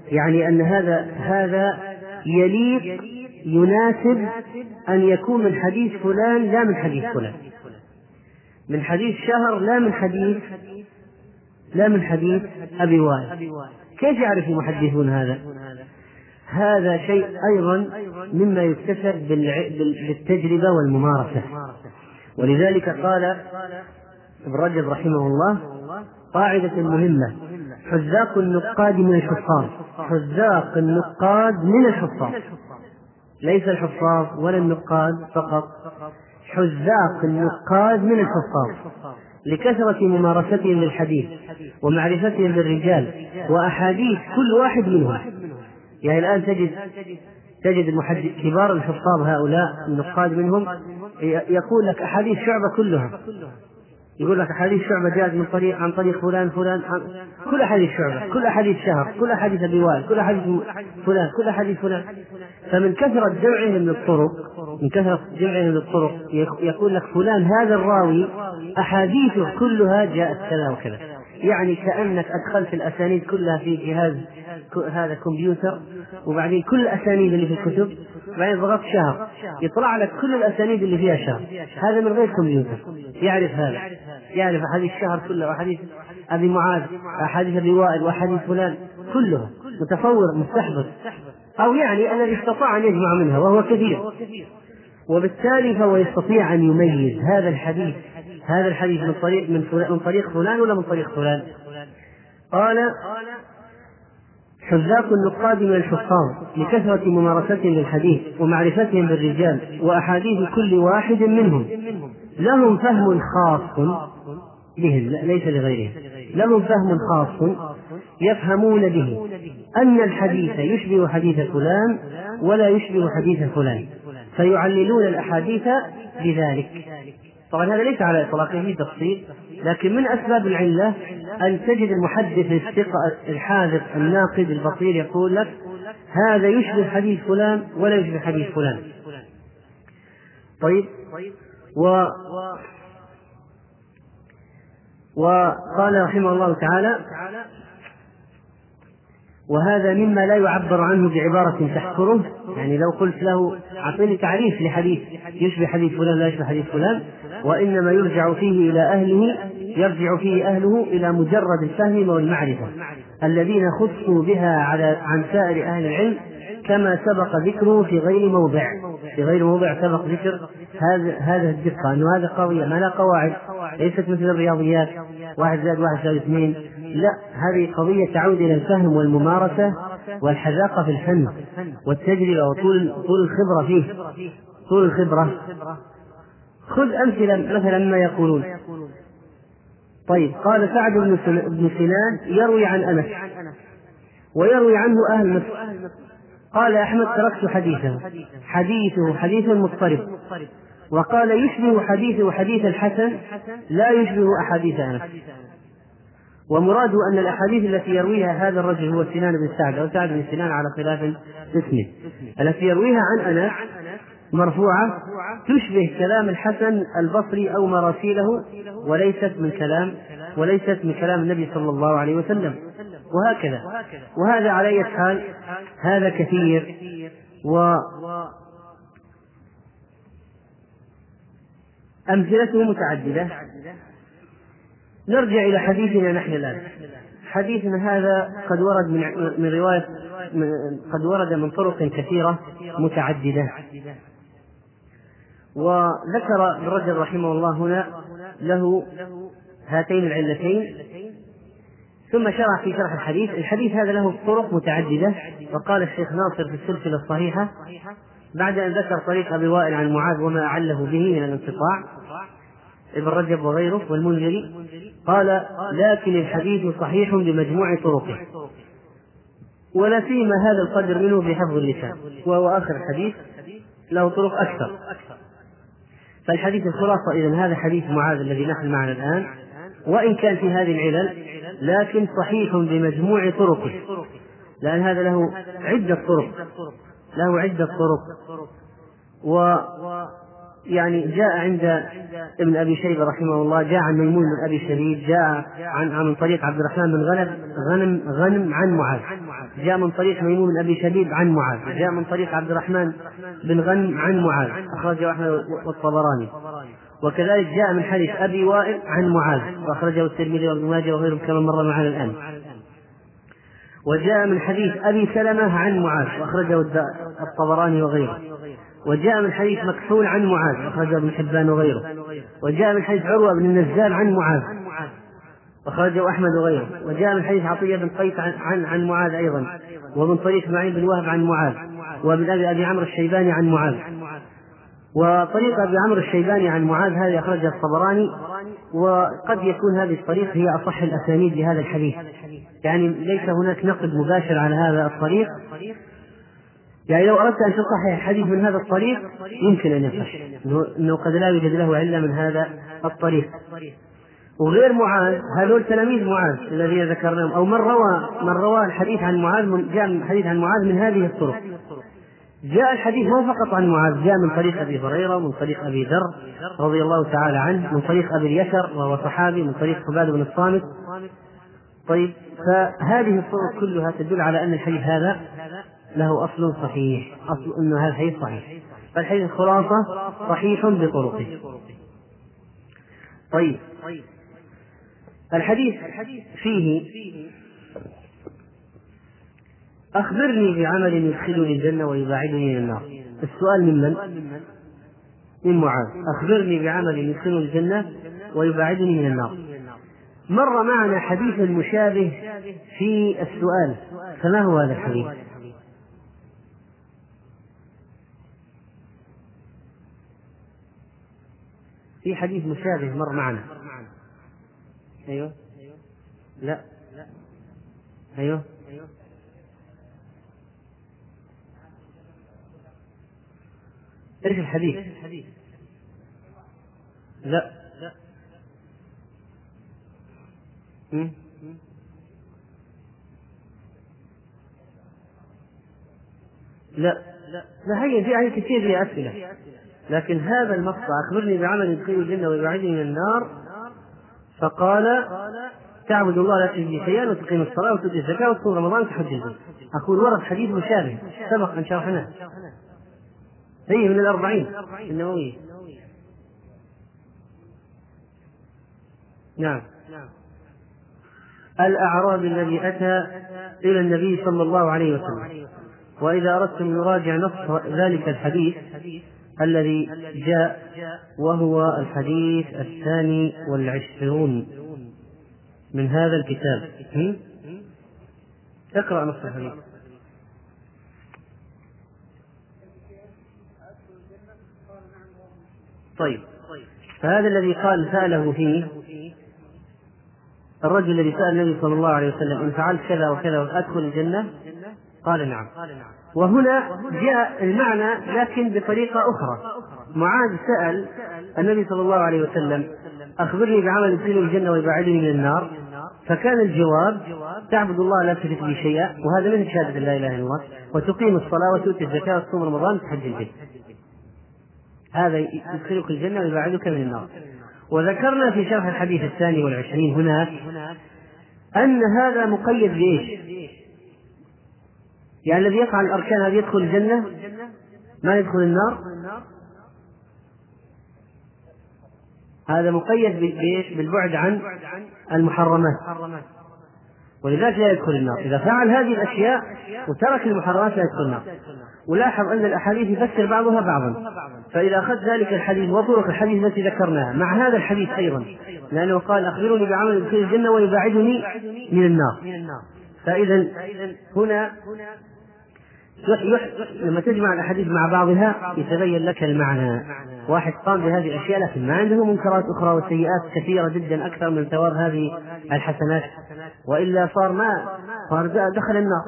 يعني أن هذا هذا يليق يناسب أن يكون من حديث فلان لا من حديث فلان. من حديث شهر لا من حديث لا من حديث أبي وائل. كيف يعرف المحدثون هذا؟ هذا شيء أيضا مما يكتسب بالتجربة والممارسة. ولذلك قال ابن رجب رحمه الله قاعدة مهمة حذاق النقاد من الحفاظ حذاق النقاد من الحفاظ ليس الحفاظ ولا النقاد فقط. حذاق النقاد من الحفاظ لكثرة ممارستهم للحديث ومعرفتهم بالرجال وأحاديث كل واحد منهم. يعني الآن تجد تجد المحدث كبار الحفاظ هؤلاء النقاد منهم يقول لك أحاديث شعبة كلها. يقول لك أحاديث شعبة جاءت من طريق عن طريق فلان فلان كل أحاديث شعبة كل أحاديث شهر كل أحاديث أبي وائل كل أحاديث فلان كل أحاديث فلان. فمن كثرة جمعهم للطرق من كثرة جمعهم للطرق يقول لك فلان هذا الراوي أحاديثه كلها جاءت كذا وكذا. يعني كأنك أدخلت الأسانيد كلها في جهاز هذا كمبيوتر وبعدين كل الأسانيد اللي في الكتب بعدين ضغطت شهر. يطلع لك كل الأسانيد اللي فيها شهر. هذا من غير كمبيوتر. يعرف هذا. يعرف أحاديث الشهر كله وأحاديث أبي معاذ أحاديث أبي وائل وأحاديث فلان. كلها. متفور مستحضر. أو يعني الذي استطاع أن يجمع منها وهو كثير وبالتالي فهو يستطيع أن يميز هذا الحديث. هذا الحديث من طريق من طريق فلان ولا من طريق فلان. قال حذاق النقاد من الحفاظ لكثرة ممارستهم للحديث ومعرفتهم بالرجال وأحاديث كل واحد منهم. لهم فهم خاص بهم ليس لغيرهم. لهم فهم خاص يفهمون به. أن الحديث يشبه حديث فلان ولا يشبه حديث فلان. فيعللون الأحاديث بذلك. طبعا هذا ليس على إطلاقه في تفصيل لكن من أسباب العلة أن تجد المحدث الثقة الحاذق الناقد البصير يقول لك هذا يشبه حديث فلان ولا يشبه حديث فلان. طيب و وقال رحمه الله تعالى وهذا مما لا يعبر عنه بعبارة تحكره. يعني لو قلت له أعطيني تعريف لحديث يشبه حديث فلان لا يشبه حديث فلان وإنما يرجع فيه إلى أهله يرجع فيه أهله إلى مجرد الفهم والمعرفة. الذين خصوا بها على عن سائر أهل العلم كما سبق ذكره في غير موضع. في غير موضع سبق ذكر هذا هذا الدقة. أنه هذا قضية ما لا قواعد ليست مثل الرياضيات. واحد زائد واحد يساوي اثنين. لا هذه قضية تعود إلى الفهم والممارسة والحذاقة في الفن والتجربة وطول طول الخبرة فيه. طول الخبرة. خذ أمثلة مثلا ما يقولون. طيب قال سعد بن سنان يروي عن أنس ويروي عنه أهل مصر. قال أحمد تركت حديثه. حديثه حديث مضطرب. وقال يشبه حديثه حديث الحسن لا يشبه أحاديث أنس. ومراده أن الأحاديث التي يرويها هذا الرجل هو سنان بن سعد أو سعد بن سنان على خلاف اسمه التي يرويها عن أنس مرفوعة تشبه كلام الحسن البصري أو مراسيله وليست من كلام وليست من كلام النبي صلى الله عليه وسلم. وهكذا. وهذا على أي حال؟ هذا كثير. و أمثلته متعددة. نرجع إلى حديثنا نحن الآن. حديثنا هذا قد ورد من من رواية قد ورد من طرق كثيرة متعددة. وذكر ابن رجب رحمه الله هنا له هاتين العلتين ثم شرع في شرح الحديث. الحديث هذا له طرق متعددة وقال الشيخ ناصر في السلسلة الصحيحة بعد أن ذكر طريق أبي وائل عن معاذ وما أعله به من الانقطاع ابن رجب وغيره والمنذري قال لكن الحديث صحيح بمجموع طرقه. ولا سيما هذا القدر منه بحفظ اللسان. وهو آخر الحديث له طرق أكثر. فالحديث الخلاصة إذا هذا حديث معاذ الذي نحن معنا الآن. وإن كان في هذه العلل لكن صحيح بمجموع طرقه. لأن هذا له عدة طرق. له عدة طرق. و يعني جاء عند ابن أبي شيبة رحمه الله جاء عن ميمون بن أبي شبيب جاء عن عن طريق عبد الرحمن بن غنم غنم غنم عن معاذ. جاء من طريق ميمون بن أبي شبيب عن معاذ. جاء من طريق عبد الرحمن بن غنم عن معاذ. اخرجه أحمد والطبراني. وكذلك جاء من حديث أبي وائل عن معاذ. وأخرجه الترمذي وابن ماجه وغيرهم كما مر معنا الآن. وجاء من حديث أبي سلمة عن معاذ. وأخرجه الطبراني وغيره. وجاء من حديث مكحول عن معاذ أخرجه ابن حبان وغيره. وجاء من حديث عروة بن النزال عن معاذ أخرجه أحمد وغيره. وجاء من حديث عطية بن قيس عن, عن, عن معاذ أيضا ومن طريق معين بن وهب عن معاذ ومن أبي أبي عمرو الشيباني عن معاذ. وطريق أبي عمرو الشيباني عن معاذ هذه أخرجها الطبراني وقد يكون هذه الطريق هي أصح الأسانيد لهذا الحديث. يعني ليس هناك نقد مباشر على هذا الطريق. يعني لو أردت أن تصحح الحديث من هذا الطريق يمكن أن يصح. أنه قد لا يوجد له علة من هذا الطريق. وغير معاذ هذول تلاميذ معاذ الذين ذكرناهم. أو من روى من روى الحديث عن معاذ جاء الحديث عن معاذ من هذه الطرق. جاء الحديث ما فقط عن معاذ جاء من طريق أبي هريرة من طريق أبي ذر رضي الله تعالى عنه من طريق أبي اليسر وهو صحابي من طريق عباد بن الصامت. طيب فهذه الطرق كلها تدل على أن الحديث هذا له أصل صحيح أصل أن هذا الحديث صحيح. فالحديث الخلاصة صحيح بطرقه. طيب. الحديث فيه أخبرني بعمل يدخلني الجنة ويباعدني من النار. السؤال ممن؟ من؟ معاذ. أخبرني بعمل يدخلني الجنة ويباعدني من النار. مر معنا حديث مشابه في السؤال. فما هو هذا الحديث؟ في حديث مشابه مر معنا. أيوه. لا. أيوه. إيش الحديث؟ لا. لا. لا هي في آية كثير فيها أسئلة. لكن هذا المقطع أخبرني بعمل يدخل الجنة ويبعدني من النار فقال تعبد الله لا به شيئا وتقيم الصلاة وتؤتي الزكاة وتصوم رمضان تحج البيت. أقول ورد حديث مشابه سبق أن شرحناه. هي من الأربعين النووية. نعم. الأعرابي الذي أتى إلى النبي صلى الله عليه وسلم وإذا أردتم نراجع نص ذلك الحديث الذي جاء وهو الحديث الثاني والعشرون. من هذا الكتاب. اقرأ نص الحديث. طيب. فهذا الذي قال سأله فيه الرجل الذي سأل النبي صلى الله عليه وسلم إن فعلت كذا وكذا أدخل الجنة؟ قال نعم. وهنا جاء المعنى لكن بطريقة أخرى. معاذ سأل النبي صلى الله عليه وسلم أخبرني بعمل يدخل الجنة ويبعدني من النار؟ فكان الجواب تعبد الله لا تشرك به شيئا وهذا من شهادة لا إله إلا الله وتقيم الصلاة وتؤتي الزكاة وتصوم رمضان وتحج البيت. هذا يدخلك الجنة ويبعدك من النار. وذكرنا في شرح الحديث الثاني والعشرين هناك أن هذا مقيد بإيش؟ يعني الذي يفعل الأركان هذه يدخل الجنة؟ ما يدخل النار؟ هذا مقيد بإيش؟ بالبعد عن المحرمات. ولذلك لا يدخل النار. إذا فعل هذه الأشياء وترك المحرمات لا يدخل النار. ولاحظ أن الأحاديث يفسر بعضها بعضا. فإذا أخذت ذلك الحديث وطرق الحديث التي ذكرناها مع هذا الحديث أيضا لأنه قال أخبروني بعمل يدخل الجنة ويباعدني من النار. فإذا هنا لما تجمع الأحاديث مع بعضها يتبين لك المعنى. واحد قام بهذه الأشياء لكن ما عنده منكرات أخرى وسيئات كثيرة جدا أكثر من ثواب هذه الحسنات. وإلا صار ما صار دخل النار.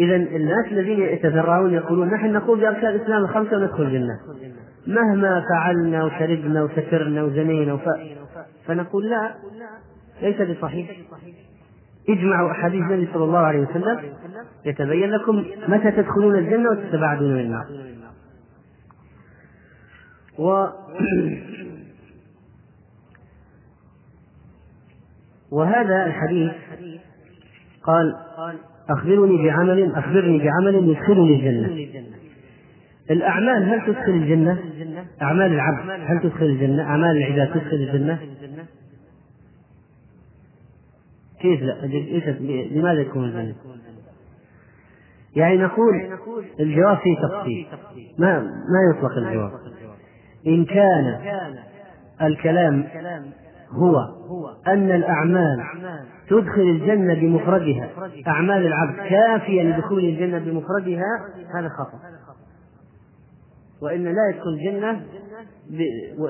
اذا الناس الذين يتذرعون يقولون نحن نقول بأركان الإسلام الخمسه وندخل الجنة. مهما فعلنا وشربنا وسكرنا وزنينا وف... فنقول لا ليس بصحيح. اجمعوا أحاديث النبي صلى الله عليه وسلم يتبين لكم متى تدخلون الجنة وتتباعدون من النار و *clears throat* وهذا الحديث قال أخبرني بعمل أخبرني بعمل يدخلني الجنة الأعمال هل تدخل الجنة؟ أعمال العبد هل تدخل الجنة؟ أعمال العباد تدخل الجنة؟ كيف لا؟ لماذا يكون الجنة؟ يعني نقول الجواب فيه تفصيل ما ما يطلق الجواب إن كان الكلام هو أن الأعمال تدخل الجنة بمفردها أعمال العبد كافية لدخول الجنة بمفردها هذا خطأ وإن لا يدخل الجنة.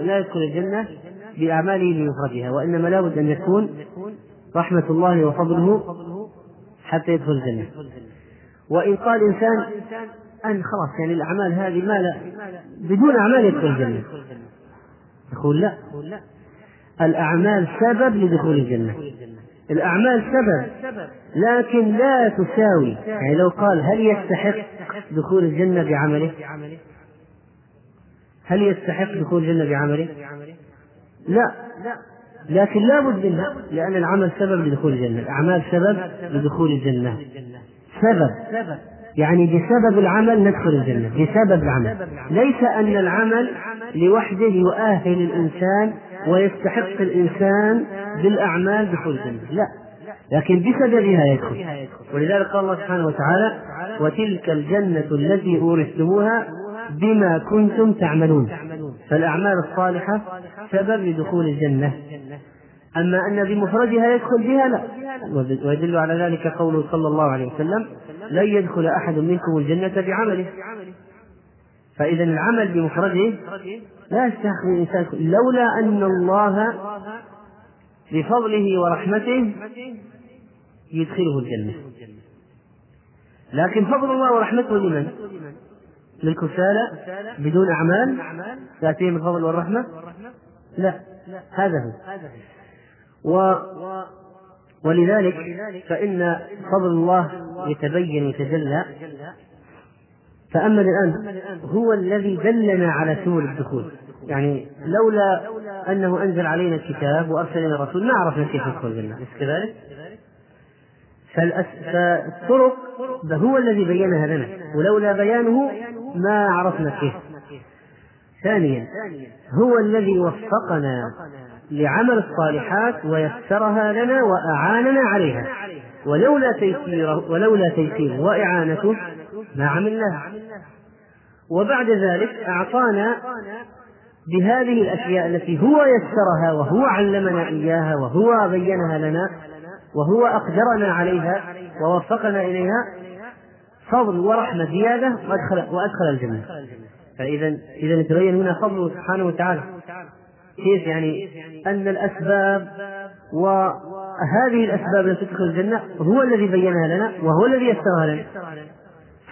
لا يدخل الجنة بأعماله بمفردها وإنما لابد أن يكون رحمة الله وفضله حتى يدخل الجنة. وإن قال إنسان أن خلاص يعني الأعمال هذه ما لا بدون أعمال يدخل الجنة. يقول لا. الأعمال سبب لدخول الجنة. الأعمال سبب لكن لا تساوي. يعني لو قال هل يستحق دخول الجنة بعمله؟ هل يستحق دخول الجنة بعمله؟ لا. لكن لا بد منها لأن العمل سبب لدخول الجنة. الأعمال سبب لدخول الجنة. سبب. يعني بسبب العمل ندخل الجنة. بسبب العمل. ليس أن العمل لوحده يؤهل الإنسان ويستحق الإنسان بالأعمال دخول الجنة. لا. لكن بسببها يدخل. ولذلك قال الله سبحانه وتعالى وتلك الجنة التي أورثتموها بما كنتم تعملون. فالأعمال الصالحة سبب لدخول الجنة. أما أن بمفردها يدخل بها لا. ويدل على ذلك قوله صلى الله عليه وسلم لن يدخل أحد منكم الجنة بعمله. فإذا العمل بمفرده لا يستحق الإنسان لولا أن الله بفضله ورحمته يدخله الجنة. لكن فضل الله ورحمته لمن؟ للكسالى بدون أعمال؟ تأتيهم الفضل والرحمة؟ لا. هذا هو. و ولذلك فإن فضل الله يتبين ويتجلى تأمل الآن هو الذي دلنا على سبل الدخول. يعني لولا أنه أنزل علينا الكتاب وأرسل إلينا الرسول ما عرفنا كيف ندخل الجنة أليس كذلك؟ فالطرق هو الذي بينها لنا. ولولا بيانه ما عرفنا كيف. ثانيا هو الذي وفقنا لعمل الصالحات ويسرها لنا وأعاننا عليها. ولولا تيسيره ولولا تيسيره وإعانته ما عملناها. وبعد ذلك أعطانا بهذه الأشياء التي هو يسرها وهو علمنا إياها وهو بينها لنا وهو أقدرنا عليها ووفقنا إليها فضل ورحمة زيادة وأدخل وأدخل الجنة. فإذا إذا يتبين هنا فضله سبحانه وتعالى. كيف يعني أن الأسباب وهذه الأسباب التي تدخل الجنة هو الذي بينها لنا وهو الذي يسرها لنا.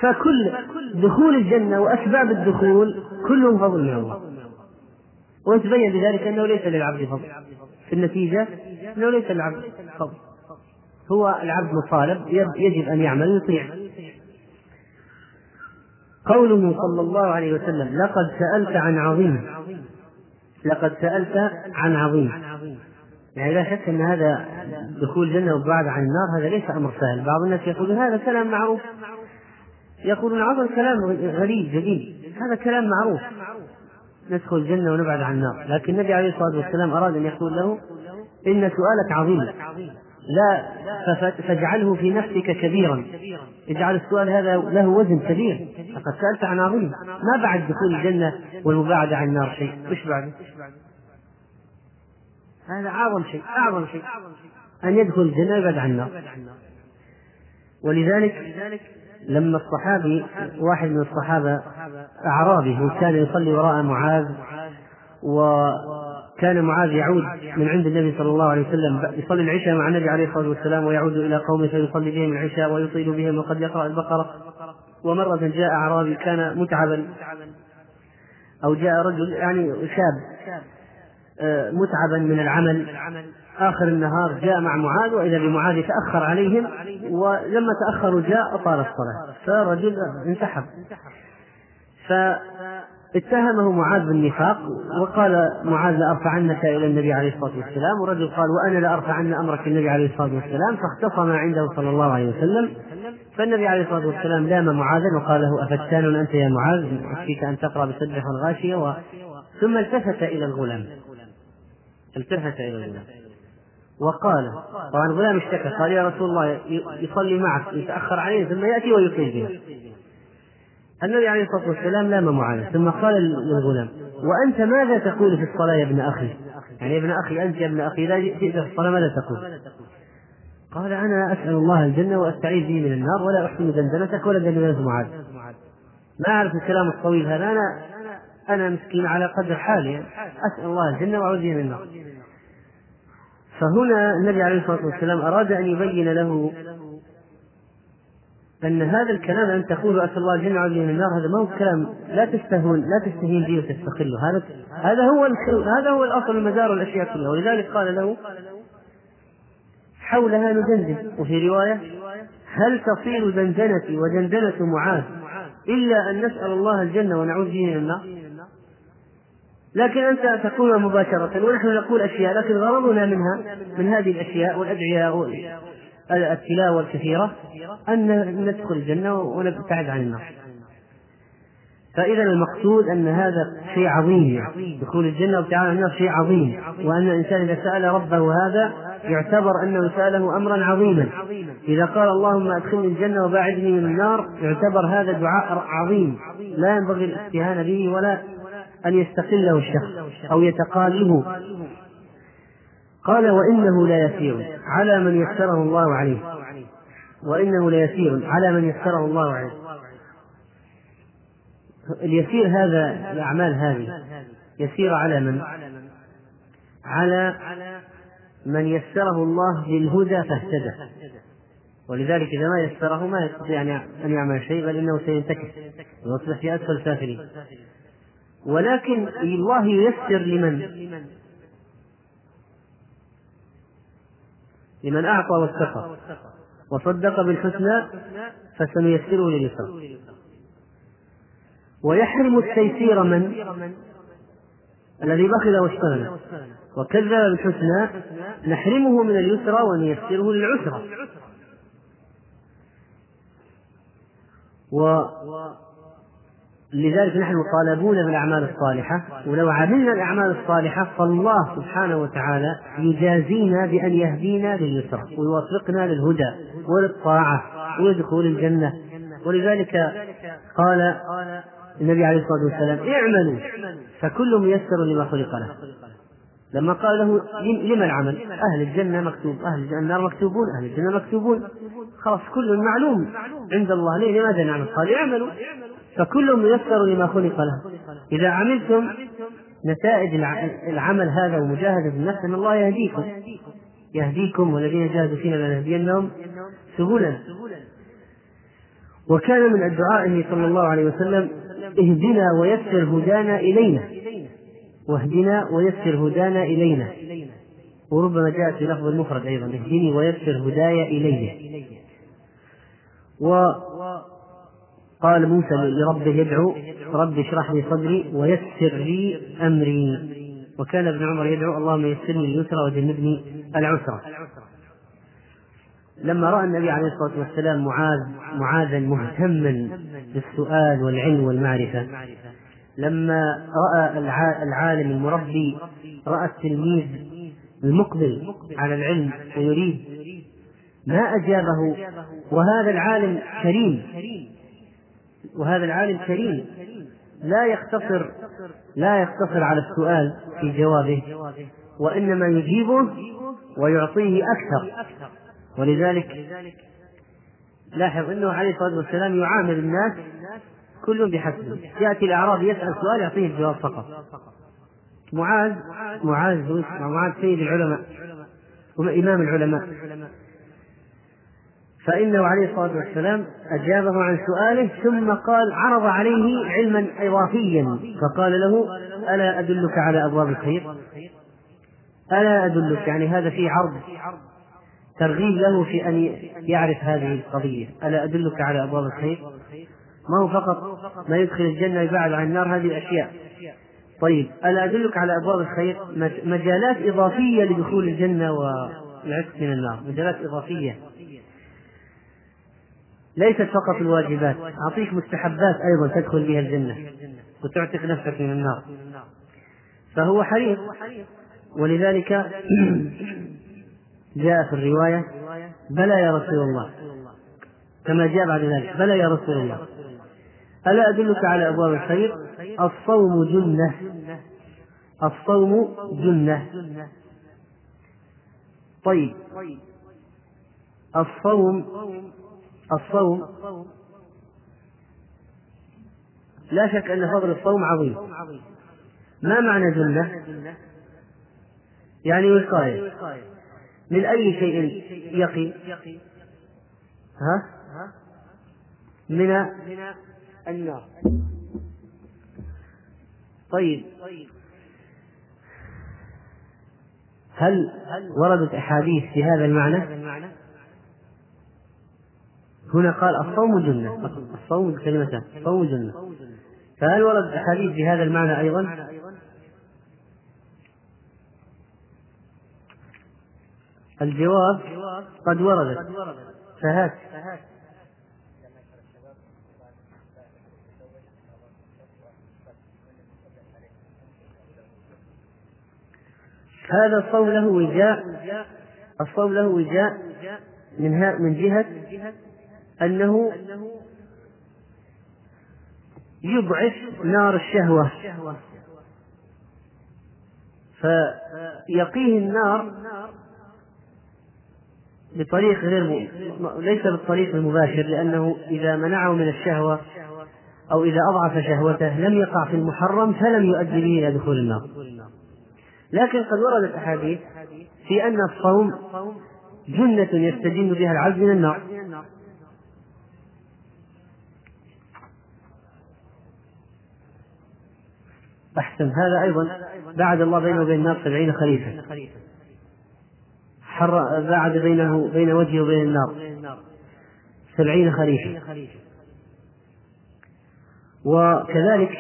فكل دخول الجنة وأسباب الدخول كلهم فضل من الله. ويتبين بذلك أنه ليس للعبد فضل. في النتيجة أنه ليس للعبد فضل. هو العبد مطالب يجب أن يعمل ويطيع قوله صلى الله عليه وسلم لقد سألت عن عظيم. لقد سألت عن عظيم. يعني لا شك أن هذا دخول الجنة وبعد عن النار هذا ليس أمر سهل. بعض الناس يقول هذا كلام معروف. يقولون عظم كلام غريب جديد. هذا كلام معروف. ندخل الجنة ونبعد عن النار. لكن النبي عليه الصلاة والسلام أراد أن يقول له إن سؤالك عظيم. لا فاجعله في نفسك كبيرا. اجعل السؤال هذا له وزن كبير. لقد سألت عن عظيم. ما بعد دخول الجنة والمباعدة عن النار شيء؟ وش بعده هذا أعظم شيء أعظم شيء. أن يدخل الجنة ويبعد عن النار. ولذلك لما الصحابي واحد من الصحابة أعرابي وكان يصلي وراء معاذ وكان معاذ يعود من عند النبي صلى الله عليه وسلم يصلي العشاء مع النبي عليه الصلاة والسلام ويعود إلى قومه فيصلي بهم العشاء ويطيل بهم وقد يقرأ البقرة. ومرة جاء أعرابي كان متعبا. أو جاء رجل يعني شاب آه، متعبا من العمل. آخر النهار جاء مع معاذ وإذا بمعاذ يتأخر عليهم ولما تأخروا جاء أطال الصلاة فالرجل انسحب. فاتهمه معاذ بالنفاق وقال معاذ لأرفعنك إلى النبي عليه الصلاة والسلام والرجل قال وأنا لأرفعن أمرك النبي عليه الصلاة والسلام فاختصم عنده صلى الله عليه وسلم. فالنبي عليه الصلاة والسلام لام معاذا وقال له أفتان أنت يا معاذ؟ أكفيك أن تقرأ بسبح الغاشية و... ثم التفت إلى الغلام. التفت إلى الغلام. وقال طبعا الغلام اشتكى قال يا رسول الله يصلي معك يتأخر عليه ثم يأتي ويطيل بها النبي عليه الصلاة والسلام لام معاذ ثم قال للغلام وأنت ماذا تقول في الصلاة يا ابن أخي؟ يعني يا ابن أخي أنت يا ابن أخي إذا جئت في الصلاة ماذا تقول؟ قال أنا أسأل الله الجنة وأستعيذ به من النار ولا أحسن دندنتك ولا دندنة معاذ ما أعرف الكلام الطويل هذا أنا أنا مسكين على قدر حالي أسأل الله الجنة وأعوذ به من النار. فهنا النبي عليه الصلاة والسلام أراد أن يبين له أن هذا الكلام أن تقول أسأل الله الجنة وأعوذ من النار هذا ما هو كلام لا تستهون لا تستهين به وتستقله. هذا هذا هو هذا هو الأصل المدار الأشياء كلها. ولذلك قال له حولها ندندن وفي رواية هل تصير دندنتي ودندنة معاذ إلا أن نسأل الله الجنة ونعوذ به من النار؟ لكن أنت تقولها مباشرة ونحن نقول أشياء لكن غرضنا منها من هذه الأشياء والأدعية التلاوة الكثيرة أن ندخل الجنة ونبتعد عن النار. فإذا المقصود أن هذا شيء عظيم دخول الجنة وابتعاد عن النار شيء عظيم وأن الإنسان إذا سأل ربه هذا يعتبر أنه سأله أمرا عظيما. إذا قال اللهم أدخلني الجنة وباعدني من النار يعتبر هذا دعاء عظيم. لا ينبغي الاستهانة به ولا أن يستقله الشخص أو يتقاله. قال وإنه لا يسير على من يسره الله عليه. وإنه ليسير على من يسره الله عليه. اليسير هذا الأعمال هذه. يسير على من؟ على من يسره الله للهدى فاهتدى. ولذلك إذا ما يسره ما يستطيع أن يعمل شيء بل إنه سينتكس. ويصبح في أسفل سافلين ولكن الله ييسر لمن؟ لمن أعطى واتقى وصدق بالحسنى فسنيسره لليسرى. ويحرم التيسير من؟ الذي بخل واشتغل وكذب بالحسنى نحرمه من اليسرى ونيسره للعسرى. لذلك نحن مطالبون بالأعمال الصالحة ولو عملنا الأعمال الصالحة فالله سبحانه وتعالى يجازينا بأن يهدينا لليسرى ويوفقنا للهدى وللطاعة ولدخول الجنة. ولذلك قال النبي عليه الصلاة والسلام اعملوا فكل ميسر لما خلق له لما قال له لما العمل؟ أهل الجنة مكتوب أهل النار مكتوبون أهل الجنة مكتوبون. خلاص كل معلوم عند الله. ليه؟ لماذا نعمل؟ قال اعملوا فكل ميسر لما خلق له. إذا عملتم نتائج العمل هذا ومجاهدة النفس أن الله يهديكم. يهديكم والذين جاهدوا فينا لنهدينهم سبلا وكان من دعائه صلى الله عليه وسلم اهدنا ويسر هدانا إلينا. واهدنا ويسر هدانا إلينا. وربما جاءت في لفظ المفرد أيضا اهدني ويسر هداي إلي. وقال موسى لربه يدعو رب اشرح لي صدري ويسر لي أمري. وكان ابن عمر يدعو اللهم يسر لي اليسرى وجنبني العسرى. لما رأى النبي عليه الصلاة والسلام معاذ معاذا مهتما بالسؤال والعلم والمعرفة لما رأى العالم المربي رأى التلميذ المقبل على العلم ويريد ما أجابه؟ وهذا العالم كريم. وهذا العالم كريم. لا يقتصر لا يقتصر على السؤال في جوابه. وإنما يجيبه ويعطيه أكثر. ولذلك لاحظ أنه عليه الصلاة والسلام يعامل الناس كل بحسبه. يأتي الأعرابي يسأل سؤال يعطيه الجواب فقط. معاذ معاذ معاذ سيد العلماء. وإمام العلماء. فإنه عليه الصلاة والسلام أجابه عن سؤاله ثم قال عرض عليه علما إضافيا. فقال له ألا أدلك على أبواب الخير؟ ألا أدلك يعني هذا فيه عرض ترغيب له في أن يعرف هذه القضية. ألا أدلك على أبواب الخير؟ ما هو فقط ما يدخل الجنة يبعد عن النار هذه الأشياء طيب ألا أدلك على أبواب الخير؟ مجالات إضافية لدخول الجنة والعتق من النار. مجالات إضافية. ليست فقط الواجبات. أعطيك مستحبات أيضا تدخل بها الجنة. وتعتق نفسك من النار. فهو حريص. ولذلك *clears throat* جاء في الرواية بلى يا رسول الله. كما جاء بعد ذلك بلى يا رسول الله. ألا أدلك على أبواب الخير؟ الصوم جنة. الصوم جنة. طيب. الصوم الصوم لا شك أن فضل الصوم عظيم. ما معنى جنة؟ يعني وقاية. من أي شيء يقي ها؟ من النار. طيب. هل وردت أحاديث في هذا المعنى؟ هنا قال الصوم جنة. الصوم بكلمتان الصوم جنة. فهل وردت أحاديث في هذا المعنى أيضا؟ الجواب قد وردت فهات. هذا الصوم له وجاء الصوم له وجاء من من جهة أنه يضعف نار الشهوة. فيقيه النار بطريق غير ليس بالطريق المباشر لأنه إذا منعه من الشهوة أو إذا أضعف شهوته لم يقع في المحرم فلم يؤدي به إلى دخول النار. لكن قد وردت أحاديث في أن الصوم جنة يستجن بها العبد من النار. أحسن. هذا أيضا بعد الله بينه وبين النار سبعين خليفة. حر بعد بينه بين وجهه وبين النار. سبعين خريفا وكذلك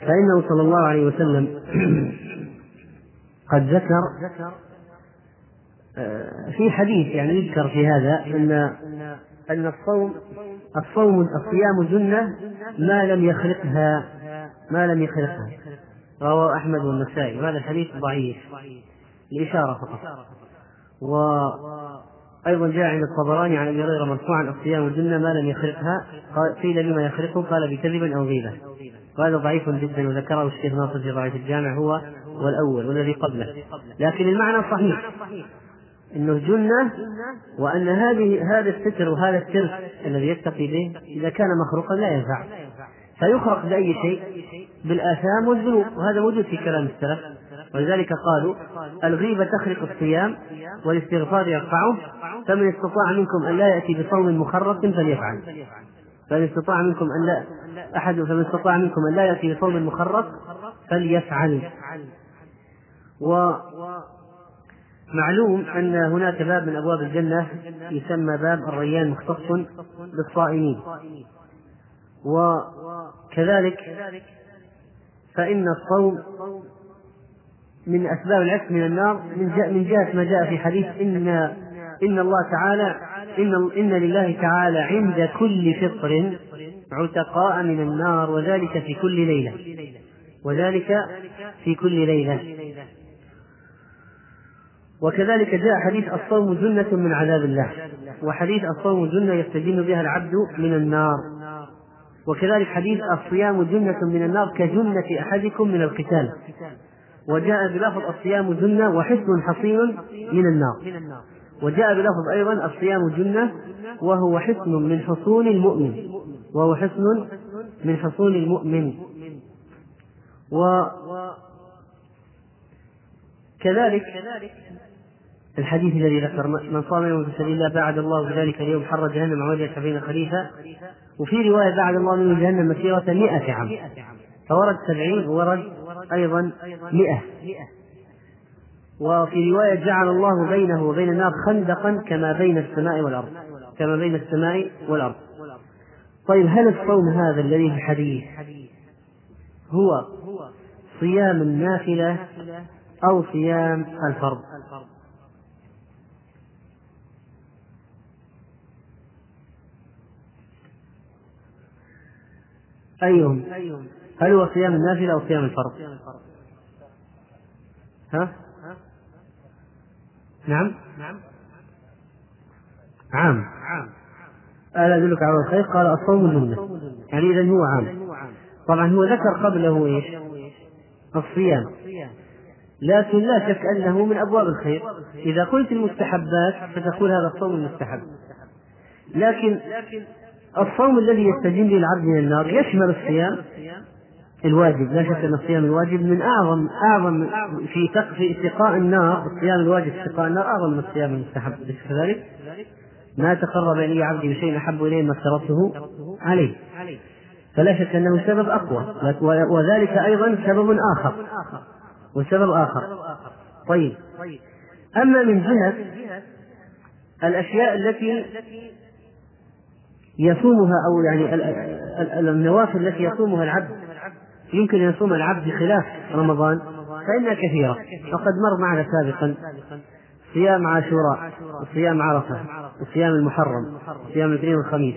فإنه صلى الله عليه وسلم قد ذكر آه، في حديث يعني يذكر في هذا أن أن الصوم الصوم الصيام جنة ما لم يخلقها ما لم يخلقها رواه أحمد والنسائي. وهذا الحديث ضعيف. لإشارة فقط. وأيضا جاء عند الطبراني عن أبي هريرة مرفوعا الصيام جنة ما لم يخلقها قيل لما يخلقه قال بكذب أو غيبة. وهذا ضعيف جدا وذكره الشيخ ناصر في ضعيف الجامع هو والأول والذي قبله. لكن المعنى صحيح. إنه جنه وأن هذه هذا الستر وهذا الترس الذي يتقي به إذا كان مخروقا لا ينفع. فيخرق بأي شيء؟ بالآثام والذنوب. وهذا موجود في كلام السلف. ولذلك قالوا الغيبة تخرق الصيام والاستغفار يرفعه فمن استطاع منكم أن لا يأتي بصوم مخرق فليفعل. فمن استطاع منكم أن لا أحد فمن استطاع منكم أن لا يأتي بصوم مخرق فليفعل. و معلوم أن هناك باب من أبواب الجنة يسمى باب الريان مختص بالصائمين. وكذلك فإن الصوم من أسباب العتق من النار من جهة ما جاء في حديث إن إن الله تعالى إن إن لله تعالى عند كل فطر عتقاء من النار وذلك في كل ليلة وذلك في كل ليلة. وكذلك جاء حديث الصوم جنة من عذاب الله وحديث الصوم جنة يستجن بها العبد من النار. وكذلك حديث الصيام جنة من النار كجنة أحدكم من القتال. وجاء بلفظ الصيام جنة وحصن حصين من النار. وجاء بلفظ أيضا الصيام جنة وهو حصن من حصون المؤمن. وهو حصن من حصون المؤمن. وكذلك الحديث الذي ذكر من صام يوم في سبيل الله بعد الله بذلك اليوم حر جهنم عن وجه سبعين خليفة. وفي رواية بعد الله من جهنم مسيرة مئة عام. فورد سبعين وورد أيضا مئة. وفي رواية جعل الله بينه وبين النار خندقا كما بين السماء والأرض. كما بين السماء والأرض. طيب هل الصوم هذا الذي في الحديث هو صيام النافلة أو صيام الفرض؟ أيهم؟ هل هو صيام النافلة أو صيام الفرض؟ ها؟ نعم. عام. ألا أدلك على الخير؟ قال الصوم جنة يعني إذا هو عام. طبعا هو ذكر قبله إيش؟ الصيام. لكن لا شك أنه من أبواب الخير. إذا قلت المستحبات فتقول هذا الصوم المستحب. لكن الصوم الذي يستجيب به العبد من النار يشمل الصيام الواجب. لا شك أن الصيام الواجب من اعظم أعظم في في اتقاء النار الصيام الواجب في اتقاء النار أعظم من الصيام المستحب. أليس كذلك؟ ما تقرب إلي عبدي بشيء أحب إليه ما افترضته عليه. فلا شك أنه سبب أقوى وذلك أيضا سبب آخر. وسبب آخر. طيب. أما من جهة الأشياء التي يصومها أو يعني النوافل التي يصومها العبد. يمكن أن يصوم العبد بخلاف رمضان فإنها كثيرة. وقد مر معنا سابقا صيام عاشوراء وصيام عرفة وصيام المحرم وصيام الاثنين والخميس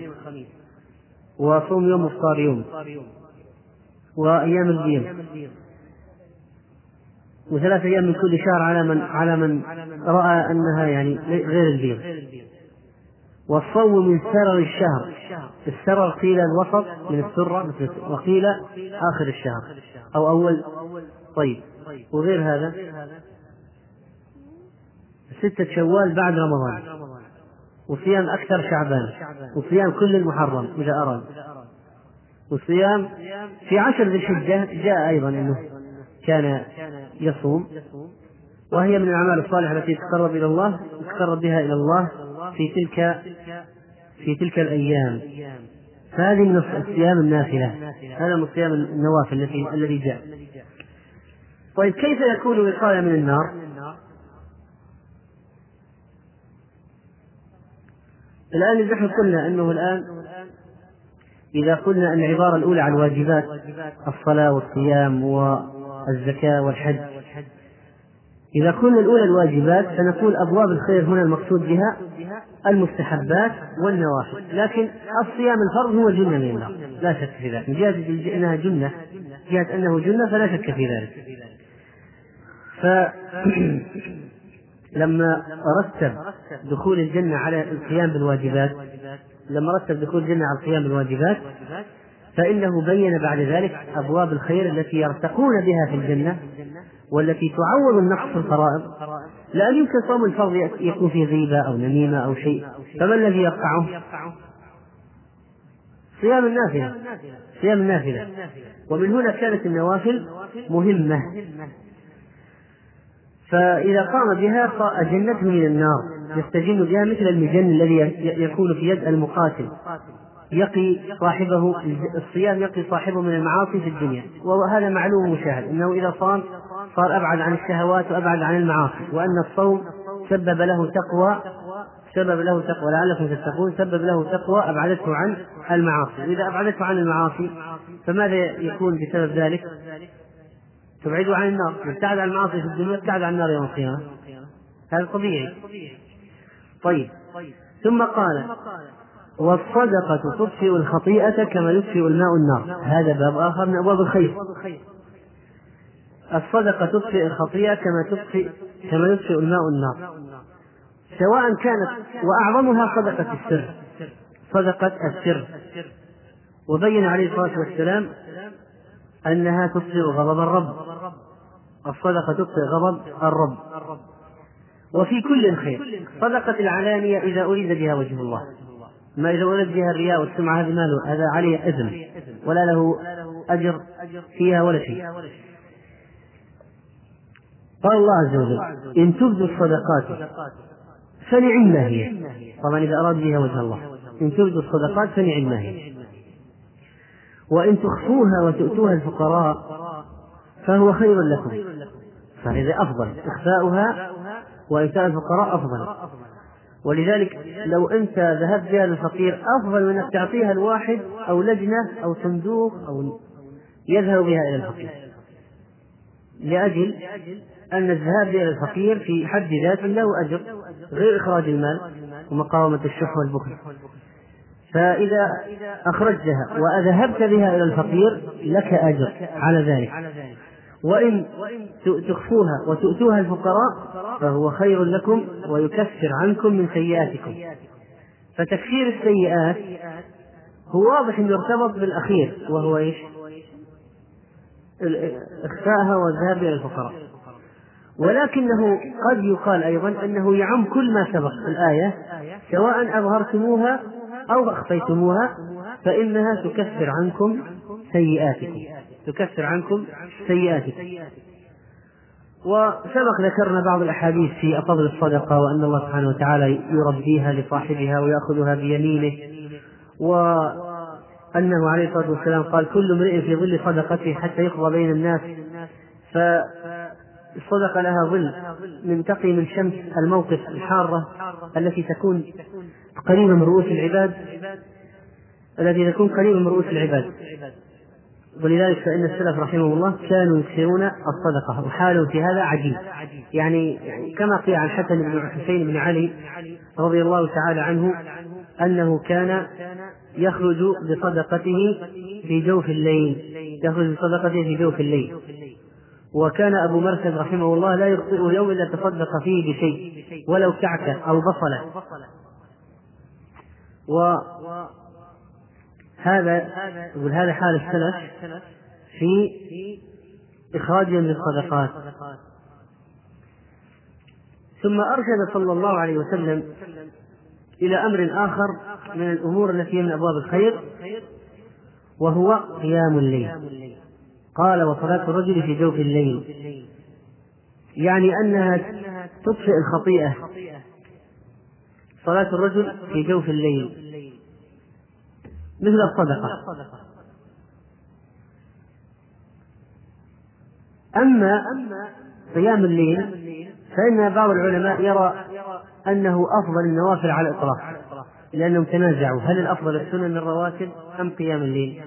وصوم يوم افطار يوم وأيام البيض وثلاث أيام من كل شهر على من على من رأى أنها يعني غير البيض والصوم من سرر الشهر. السرر قيل الوسط من السرة وقيل آخر الشهر. أو أول. طيب. وغير هذا؟ ستة شوال بعد رمضان. وصيام أكثر شعبان. وصيام كل المحرم إذا أراد. وصيام في عشر ذي الحجة جاء أيضا أنه كان يصوم. وهي من الأعمال الصالحة التي تقرب إلى الله تقرب بها إلى الله. في تلك في تلك الأيام. فهذه من الصيام النافلة. هذا من صيام النوافل التي الذي جاء. طيب كيف يكون وقاية من النار؟ الآن نحن قلنا أنه الآن إذا قلنا أن العبارة الأولى عن واجبات الصلاة والصيام والزكاة والحج إذا قلنا الأولى الواجبات فنقول أبواب الخير هنا المقصود بها المستحبات والنوافل لكن الصيام الفرض هو جنة من النار لا شك في ذلك. من جهة أنها جنة جهة أنه جنة فلا شك في ذلك. فلما *coughs* رتب دخول الجنة على القيام بالواجبات لما رتب دخول الجنة على القيام بالواجبات فإنه بين بعد ذلك أبواب الخير التي يرتقون بها في الجنة والتي تعوض النقص في الفرائض لأن يمكن صوم الفرض يكون فيه غيبة أو نميمة أو شيء. فما الذي يقطعه؟ صيام النافلة. صيام النافلة. ومن هنا كانت النوافل مهمة. فإذا قام بها أجنته من النار. يستجن بها مثل المجن الذي يكون في يد المقاتل. يقي صاحبه الصيام يقي صاحبه من المعاصي في الدنيا. وهذا معلوم مشاهد إنه إذا صام صار أبعد عن الشهوات وأبعد عن المعاصي وأن الصوم سبب له تقوى سبب له تقوى لعلكم تتقون سبب له تقوى أبعدته عن المعاصي. واذا أبعدته عن المعاصي فماذا يكون بسبب ذلك؟ تبعده عن النار. ابتعد عن المعاصي في الدنيا ابتعد عن النار يوم القيامة. هذا طبيعي. طيب. ثم قال والصدقة تطفئ الخطيئة كما يطفئ الماء النار. هذا باب آخر من أبواب الخير. الصدقة تطفئ الخطيئة كما تطفئ كما يطفئ الماء النار. سواء كانت وأعظمها صدقة السر. صدقة السر. وبين عليه الصلاة والسلام أنها تطفئ غضب الرب. الصدقة تطفئ غضب الرب. وفي كل خير. صدقة العلانية إذا أريد بها وجه الله. ما إذا ولد بها الرياء والسمعة هذه ماله هذا عليه إثم ولا له أجر فيها ولا شيء قال الله عز وجل إن تبدوا الصدقات فنعم هي. طبعا إذا أراد بها وجه الله. إن تبدوا الصدقات فنعم هي. وإن تخفوها وتؤتوها الفقراء فهو خير لكم. فهذا أفضل. إخفاؤها وإيتاء الفقراء أفضل. ولذلك لو أنت ذهبت بها للفقير أفضل من أنك تعطيها الواحد أو لجنة أو صندوق أو يذهب بها إلى الفقير. لأجل أن الذهاب إلى الفقير في حد ذاته له أجر غير إخراج المال ومقاومة الشح والبخل. فإذا أخرجتها وأذهبت بها إلى الفقير لك أجر على ذلك. وإن تخفوها وتؤتوها الفقراء فهو خير لكم ويكفر عنكم من سيئاتكم. فتكفير السيئات هو واضح إنه ارتبط بالأخير وهو إيش؟ إخفاءها والذهاب إلى الفقراء. ولكنه قد يقال أيضا أنه يعم كل ما سبق الآية سواء أظهرتموها أو أخفيتموها فإنها تكفر عنكم سيئاتكم. تكفر عنكم سيئاتكم. وسبق ذكرنا بعض الأحاديث في فضل الصدقة وأن الله سبحانه وتعالى يربيها لصاحبها ويأخذها بيمينه وأنه عليه الصلاة والسلام قال كل امرئ في ظل صدقته حتى يقضى بين الناس فالصدقة لها ظل من تقي من شمس الموقف الحارة التي تكون قريبة من رؤوس العباد التي تكون قريبة من رؤوس العباد. ولذلك فإن السلف رحمهم الله كانوا يكثرون الصدقة وحالهم في هذا عجيب. يعني كما قيل عن حسن بن حسين بن علي رضي الله تعالى عنه أنه كان يخرج بصدقته في جوف الليل يخرج بصدقته في جوف الليل. وكان أبو مركز رحمه الله لا يخطئ يوم إلا تصدق فيه بشيء ولو كعكة أو بصلة. و هذا يقول هذا حال السلف في إخراجهم للصدقات ثم أرشد صلى الله عليه وسلم إلى أمر آخر من الأمور التي من أبواب الخير وهو قيام الليل. قال وصلاة الرجل في جوف الليل. يعني أنها تطفئ الخطيئة. صلاة الرجل في جوف الليل. مثل الصدقة. أما قيام الليل فإن بعض العلماء يرى أنه أفضل النوافل على الإطلاق لأنهم تنازعوا. هل الأفضل السنن الرواتب أم قيام الليل؟